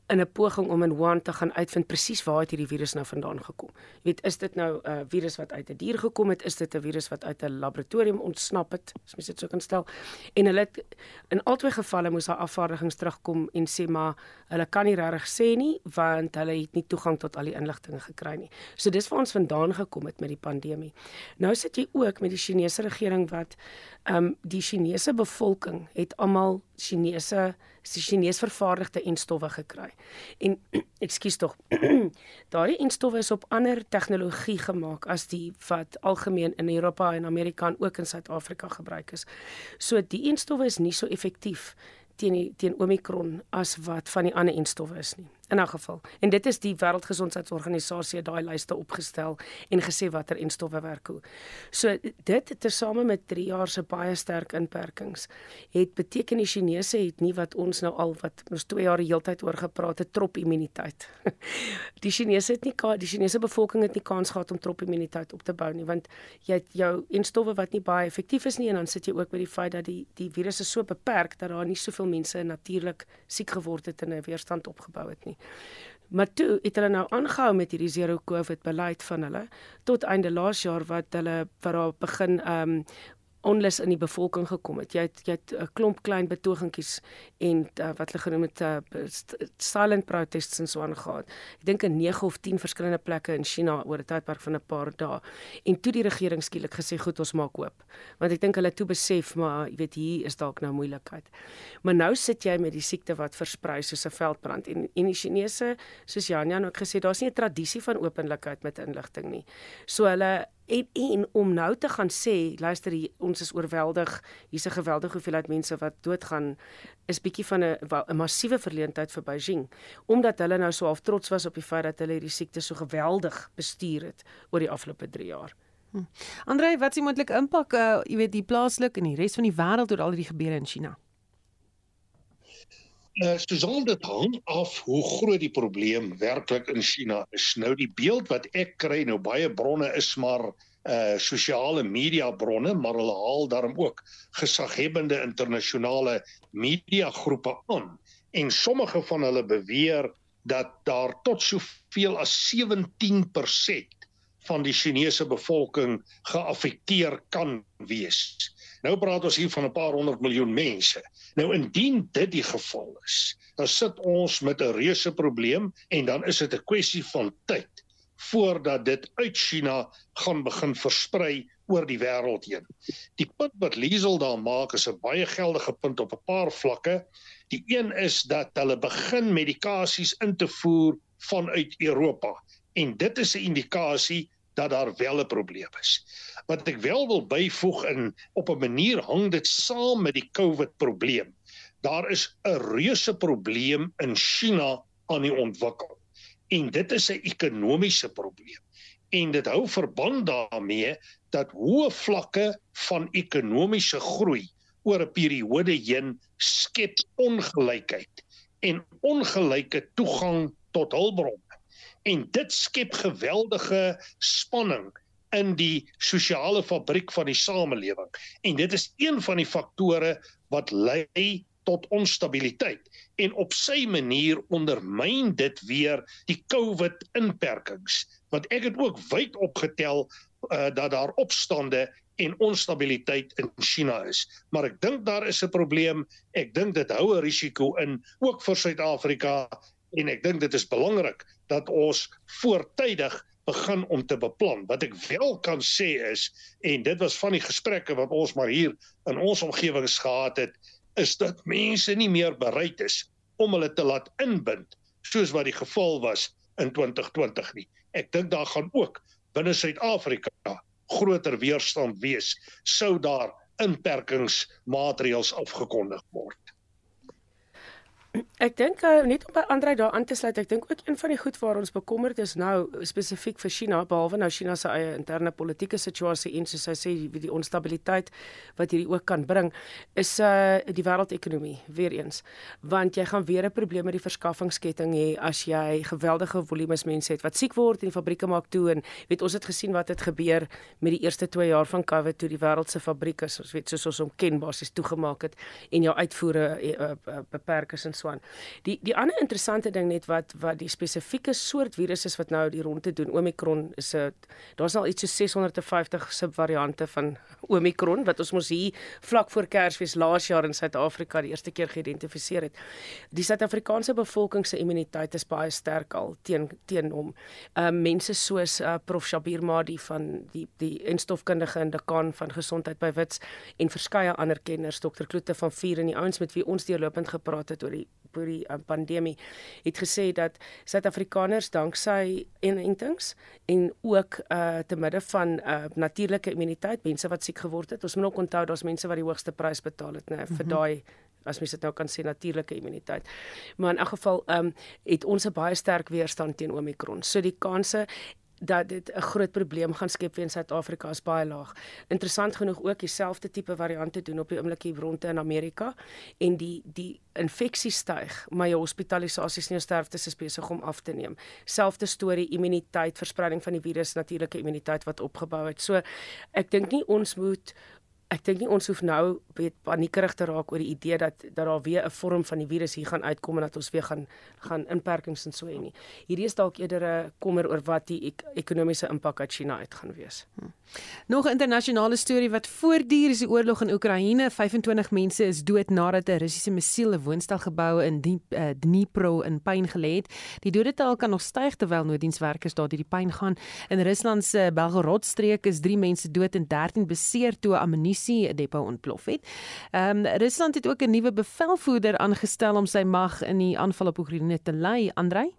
in 'n poging om in Wuhan te gaan uitvind presies waar het hierdie virus nou vandaan gekom. Jy weet, is dit nou 'n uh, virus wat uit 'n die dier gekom het? Is dit 'n virus wat uit 'n laboratorium ontsnap het? As mens dit so kan stel. En hulle het, in albei gevalle moes daar afvaardigings terugkom en sê maar hulle kan nie regtig sê nie want hulle het nie toegang tot al die inligting gekry nie. So dis waar ons vandaan gekom het met die pandemie. Nou sit jy ook met die Chinese regering wat ehm um, die Chinese bevolking het almal Chinese die Chinese vervaardigde enstowwe gekry. En ekskuus tog. daardie enstowwe is op ander tegnologie gemaak as die wat algemeen in Europa en Amerika en ook in Suid-Afrika gebruik is. So die enstowwe is nie so effektief teen teen Omicron as wat van die ander enstowwe is nie in 'n geval. En dit is die Wêreldgesondheidsorganisasie daai lyste opgestel en gesê watter enstowwe werk hoe. So dit tesame met 3 jaar se baie sterk inperkings het beteken die Chinese het nie wat ons nou al wat ons 2 jaar heeltyd oor gepraat het trop immuniteit. die Chinese het nie die Chinese bevolking het nie kans gehad om trop immuniteit op te bou nie want jy het jou enstowwe wat nie baie effektief is nie en dan sit jy ook met die feit dat die die virus is so beperk dat daar nie soveel mense natuurlik siek geword het en 'n weerstand opgebou het nie nie. Maar toe het hulle nou aangehou met hierdie zero covid beleid van hulle tot einde laas jaar wat hulle wat daar begin ehm um, onlus in die bevolking gekom het. Jy het jy het 'n klomp klein betogingkies en uh, wat hulle genoem het uh, silent protests en so aangegaan. Ek dink in 9 of 10 verskillende plekke in China oor 'n tydperk van 'n paar dae. En toe die regering skielik gesê goed, ons maak oop. Want ek dink hulle toe besef maar jy weet hier is dalk nou moeilikheid. Maar nou sit jy met die siekte wat versprei soos 'n veldbrand en en die Chinese soos Jan Jan ook gesê daar's nie 'n tradisie van openlikheid met inligting nie. So hulle en en om nou te gaan sê luister hier, ons is oorweldig hier's 'n geweldige hoeveelheid mense wat doodgaan is bietjie van 'n 'n massiewe verleentheid vir Beijing omdat hulle nou so half trots was op die feit dat hulle hierdie siekte so geweldig bestuur het oor die afgelope 3 jaar. Hm. Andre, wat is die moontlike impak uh jy weet die plaaslik en die res van die wêreld oor al hierdie gebeure in China? Uh, Susan dit hang af hoe groot die probleem werklik in China is. Nou die beeld wat ek kry nou baie bronne is maar uh sosiale media bronne, maar hulle haal daarom ook gesaghebende internasionale media groepe aan en sommige van hulle beweer dat daar tot soveel as 17% van die Chinese bevolking geaffekteer kan wees. Nou praat ons hier van 'n paar honderd miljoen mense. Nou indien dit die geval is, dan sit ons met 'n reuse probleem en dan is dit 'n kwessie van tyd voordat dit uit China gaan begin versprei oor die wêreld heen. Die punt wat Liesel daar maak is 'n baie geldige punt op 'n paar vlakke. Die een is dat hulle begin medikasies in te voer vanuit Europa en dit is 'n indikasie dat daar wel 'n probleem is. Wat ek wel wil byvoeg in op 'n manier hang dit saam met die COVID probleem. Daar is 'n reuse probleem in China aan die ontwikkel. En dit is 'n ekonomiese probleem. En dit hou verband daarmee dat hoë vlakke van ekonomiese groei oor 'n periode heen skep ongelykheid en ongelyke toegang tot hulpbronne en dit skep geweldige spanning in die sosiale fabriek van die samelewing. En dit is een van die faktore wat lei tot onstabiliteit. En op sy manier ondermyn dit weer die COVID inperkings. Want ek het ook wyd opgetel uh, dat daar opstande en onstabiliteit in China is. Maar ek dink daar is 'n probleem. Ek dink dit hou 'n risiko in ook vir Suid-Afrika. En ek dink dit is belangrik dat ons voortydig begin om te beplan. Wat ek wel kan sê is en dit was van die gesprekke wat ons maar hier in ons omgewings gehad het, is dat mense nie meer bereid is om hulle te laat inbind soos wat die geval was in 2020 nie. Ek dink daar gaan ook binne Suid-Afrika groter weerstand wees sou daar inperkingsmaatreëls afgekondig word. Ek dink uh, net om by Andre daar aan te sluit, ek dink ook een van die goed waar ons bekommerd is nou spesifiek vir China, behalwe nou China se eie interne politieke situasie en soos hy sê die, die onstabiliteit wat hierdie ook kan bring, is uh die wêreldekonomie weer eens. Want jy gaan weer 'n probleem met die verskaffingsketting hê as jy geweldige volumes mense het wat siek word en die fabrieke maak toe en weet ons het gesien wat het gebeur met die eerste 2 jaar van COVID toe die wêreld se fabrieke soos weet soos ons hom ken basies toegemaak het en jou uitvoere uh, uh, beperk is en so aan. Die die ander interessante ding net wat wat die spesifieke soort virus is wat nou die rondte doen Omicron is 'n daar's al iets so 650 subvariante van Omicron wat ons mos hier vlak voor Kersfees laas jaar in Suid-Afrika die eerste keer geïdentifiseer het. Die Suid-Afrikaanse bevolking se immuniteit is baie sterk al teen teen hom. Ehm uh, mense soos uh, Prof Shabir Madi van die die enstofkundige en dekaan van gesondheid by Wits en verskeie ander kenners Dr Kloete van Vuur en die ouens met wie ons deurlopend gepraat het oor die oor die uh, pandemie het gesê dat Suid-Afrikaners danksy inentings en ook uh te midde van uh natuurlike immuniteit, mense wat siek geword het. Ons moet ook onthou daar's mense wat die hoogste prys betaal het, né, vir mm -hmm. daai as mens dit nou kan sê natuurlike immuniteit. Maar in elk geval ehm um, het ons 'n baie sterk weerstand teen Omicron. So die kanse dat dit 'n groot probleem gaan skep in Suid-Afrika is baie laag. Interessant genoeg ook dieselfde tipe variante doen op die oomblik hier rondte in Amerika en die die infeksie styg, maar jou hospitalisasies en jou sterftes is besig om af te neem. Selfde storie immuniteit, verspreiding van die virus, natuurlike immuniteit wat opgebou het. So ek dink nie ons moet ek dink nie ons hoef nou weet paniekerig te raak oor die idee dat dat daar weer 'n vorm van die virus hier gaan uitkom en dat ons weer gaan gaan inperkings en so hê nie. Hierdie is dalk eerder 'n kommer oor wat die ek, ekonomiese impak uit China uit gaan wees. Hm. Nog 'n internasionale storie wat voortduur is die oorlog in Oekraïne. 25 mense is dood nadat 'n Russiese missiel 'n woonstelgebou in uh, Dnipro in pyn gelê het. Die dodetal kan nog styg terwyl nooddienswerkers daar deur die pyn gaan. In Rusland se Belgorod streek is 3 mense dood en 13 beseer toe 'n ammunisie depo ontplof het. Ehm um, Rusland het ook 'n nuwe bevelvoerder aangestel om sy mag in die aanval op Oekraïne te lei, Andrei.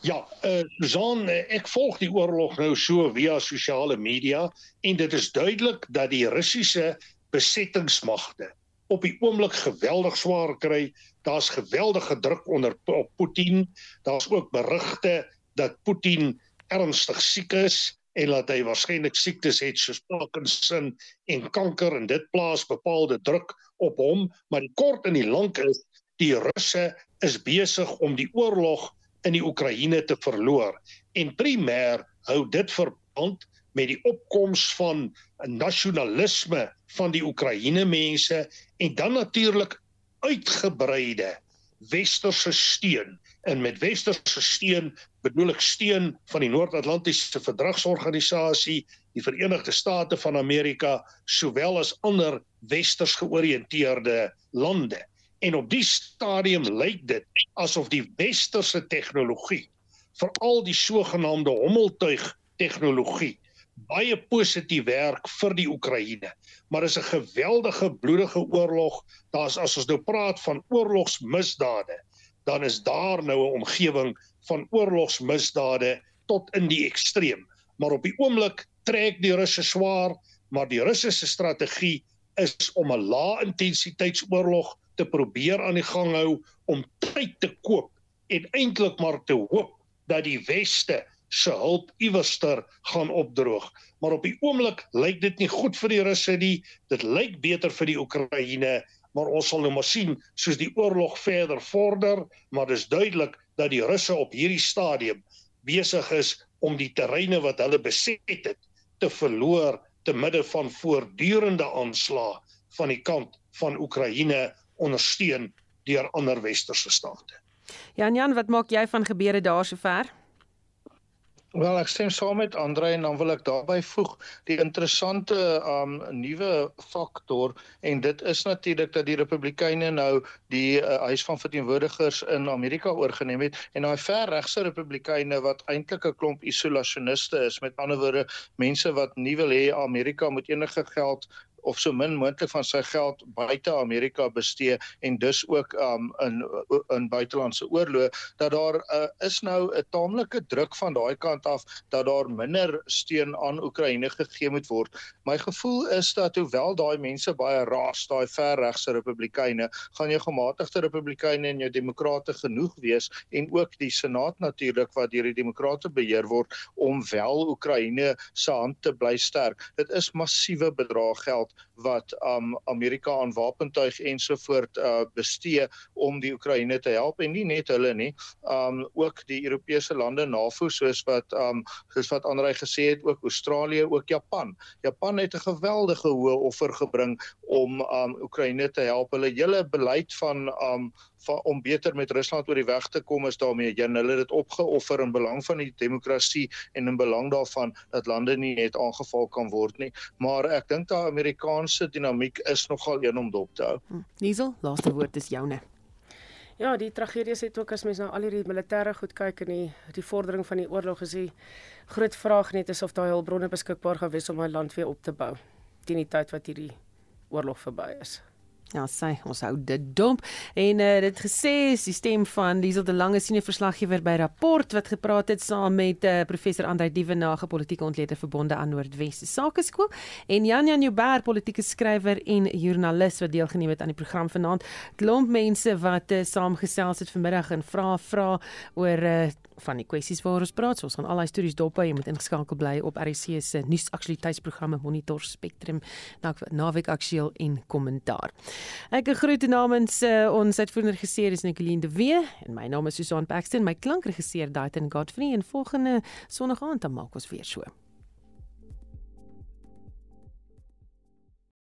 Ja, eh uh, Susan, ek volg die oorlog nou so via sosiale media en dit is duidelik dat die Russiese besettingsmagte op die oomblik geweldig swaar kry. Daar's geweldige druk onder op Putin. Daar's ook berigte dat Putin ernstig siek is en dat hy waarskynlik siektes het soos Parkinson en kanker en dit plaas bepaalde druk op hom, maar die kort en die lank is die Russe is besig om die oorlog in die Oekraïne te verloor en primêr hou dit verband met die opkoms van nasionalisme van die Oekraïne mense en dan natuurlik uitgebreide westerse steun en met westerse steun bedoel ek steun van die Noord-Atlantiese Verdragsorganisasie, die Verenigde State van Amerika sowel as ander westers georiënteerde lande. En op die stadium lyk dit asof die westerse tegnologie, veral die sogenaamde hommeltuig tegnologie, baie positief werk vir die Oekraïne. Maar dis 'n geweldige bloedige oorlog. Daar's as ons nou praat van oorlogsmisdade, dan is daar nou 'n omgewing van oorlogsmisdade tot in die ekstreem. Maar op die oomblik trek die Russe swaar, maar die Russiese strategie is om 'n lae-intensiteitsoorlog te probeer aan die gang hou om tyd te koop en eintlik maar te hoop dat die weste se hulp iewerster gaan opdroog. Maar op die oomblik lyk dit nie goed vir die Russe nie. Dit lyk beter vir die Oekraïne, maar ons sal nou maar sien soos die oorlog verder vorder, maar dis duidelik dat die Russe op hierdie stadium besig is om die terreine wat hulle beset het te verloor te midde van voortdurende aanslae van die kant van Oekraïne ondersteun deur ander westerse state. Jan Jan, wat maak jy van gebeure daar sover? Wel ek stem saam met Andre en dan wil ek daarby voeg die interessante um nuwe faktor en dit is natuurlik dat die Republikeine nou die uh, huis van verteenwoordigers in Amerika oorgeneem het en daai verregse Republikeine wat eintlik 'n klomp isolasioniste is met ander woorde mense wat nie wil hê Amerika moet enige geld of so min moontlik van sy geld buite Amerika bestee en dus ook um in in buitelandse oorloë dat daar uh, is nou 'n taamlike druk van daai kant af dat daar minder steun aan Oekraïne gegee moet word. My gevoel is dat hoewel daai mense baie raas, daai verregse Republikeine, gaan jou gematigde Republikeine en jou demokrate genoeg wees en ook die Senaat natuurlik wat deur die demokrate beheer word om wel Oekraïne se hand te bly sterk. Dit is massiewe bedrag geld geld wat um Amerika aan wapentuig ensovoort uh bestee om die Oekraïne te help en nie net hulle nie um ook die Europese lande NAVO soos wat um soos wat Andrei gesê het ook Australië ook Japan. Japan het 'n geweldige hoë offer gebring om um Oekraïne te help. Hulle hele beleid van um van om beter met Rusland oor die weg te kom is daarmee heen. Hulle het dit opgeoffer in belang van die demokrasie en in belang daarvan dat lande nie net aangeval kan word nie. Maar ek dink daai Amerikaanse dinamiek is nogal een om dop te hou. Hm. Niesel, laaste woord is joune. Ja, die tragedie is dit ook as mens na al hierdie militêre goed kyk en die die vordering van die oorlog is die groot vraag net is of daai hulpbronne beskikbaar gaan wees om my land weer op te bou teen die tyd wat hierdie oorlog verby is. Ja, sê ons hou dit dom en uh, dit gesê is die stem van Liesel de Lange senior verslaggewer by Rapport wat gepraat het saam met uh, professor Andrei Dievenage politieke ontleder verbonde aan Noordwes Sakeskool en Jan Jan Joubert politieke skrywer en joernalis wat deelgeneem het aan die program vanaand. Klomp mense wat uh, saamgesels het vanmiddag en vra vra oor uh, van die kwessies waaroor ons praat. So ons gaan al daai stories dop hou. Jy moet ingeskakel bly op RC se nuusaktualiteitsprogramme Monitor Spectrum, Naweek Aktueel en Kommentaar. Ek groet namens uh, ons uitvoerende regisseur is Nicoline de Wee en my naam is Susan Paxton. My klankregisseur Daithen Godfrey en volgende Sondag aand dan maak ons weer so.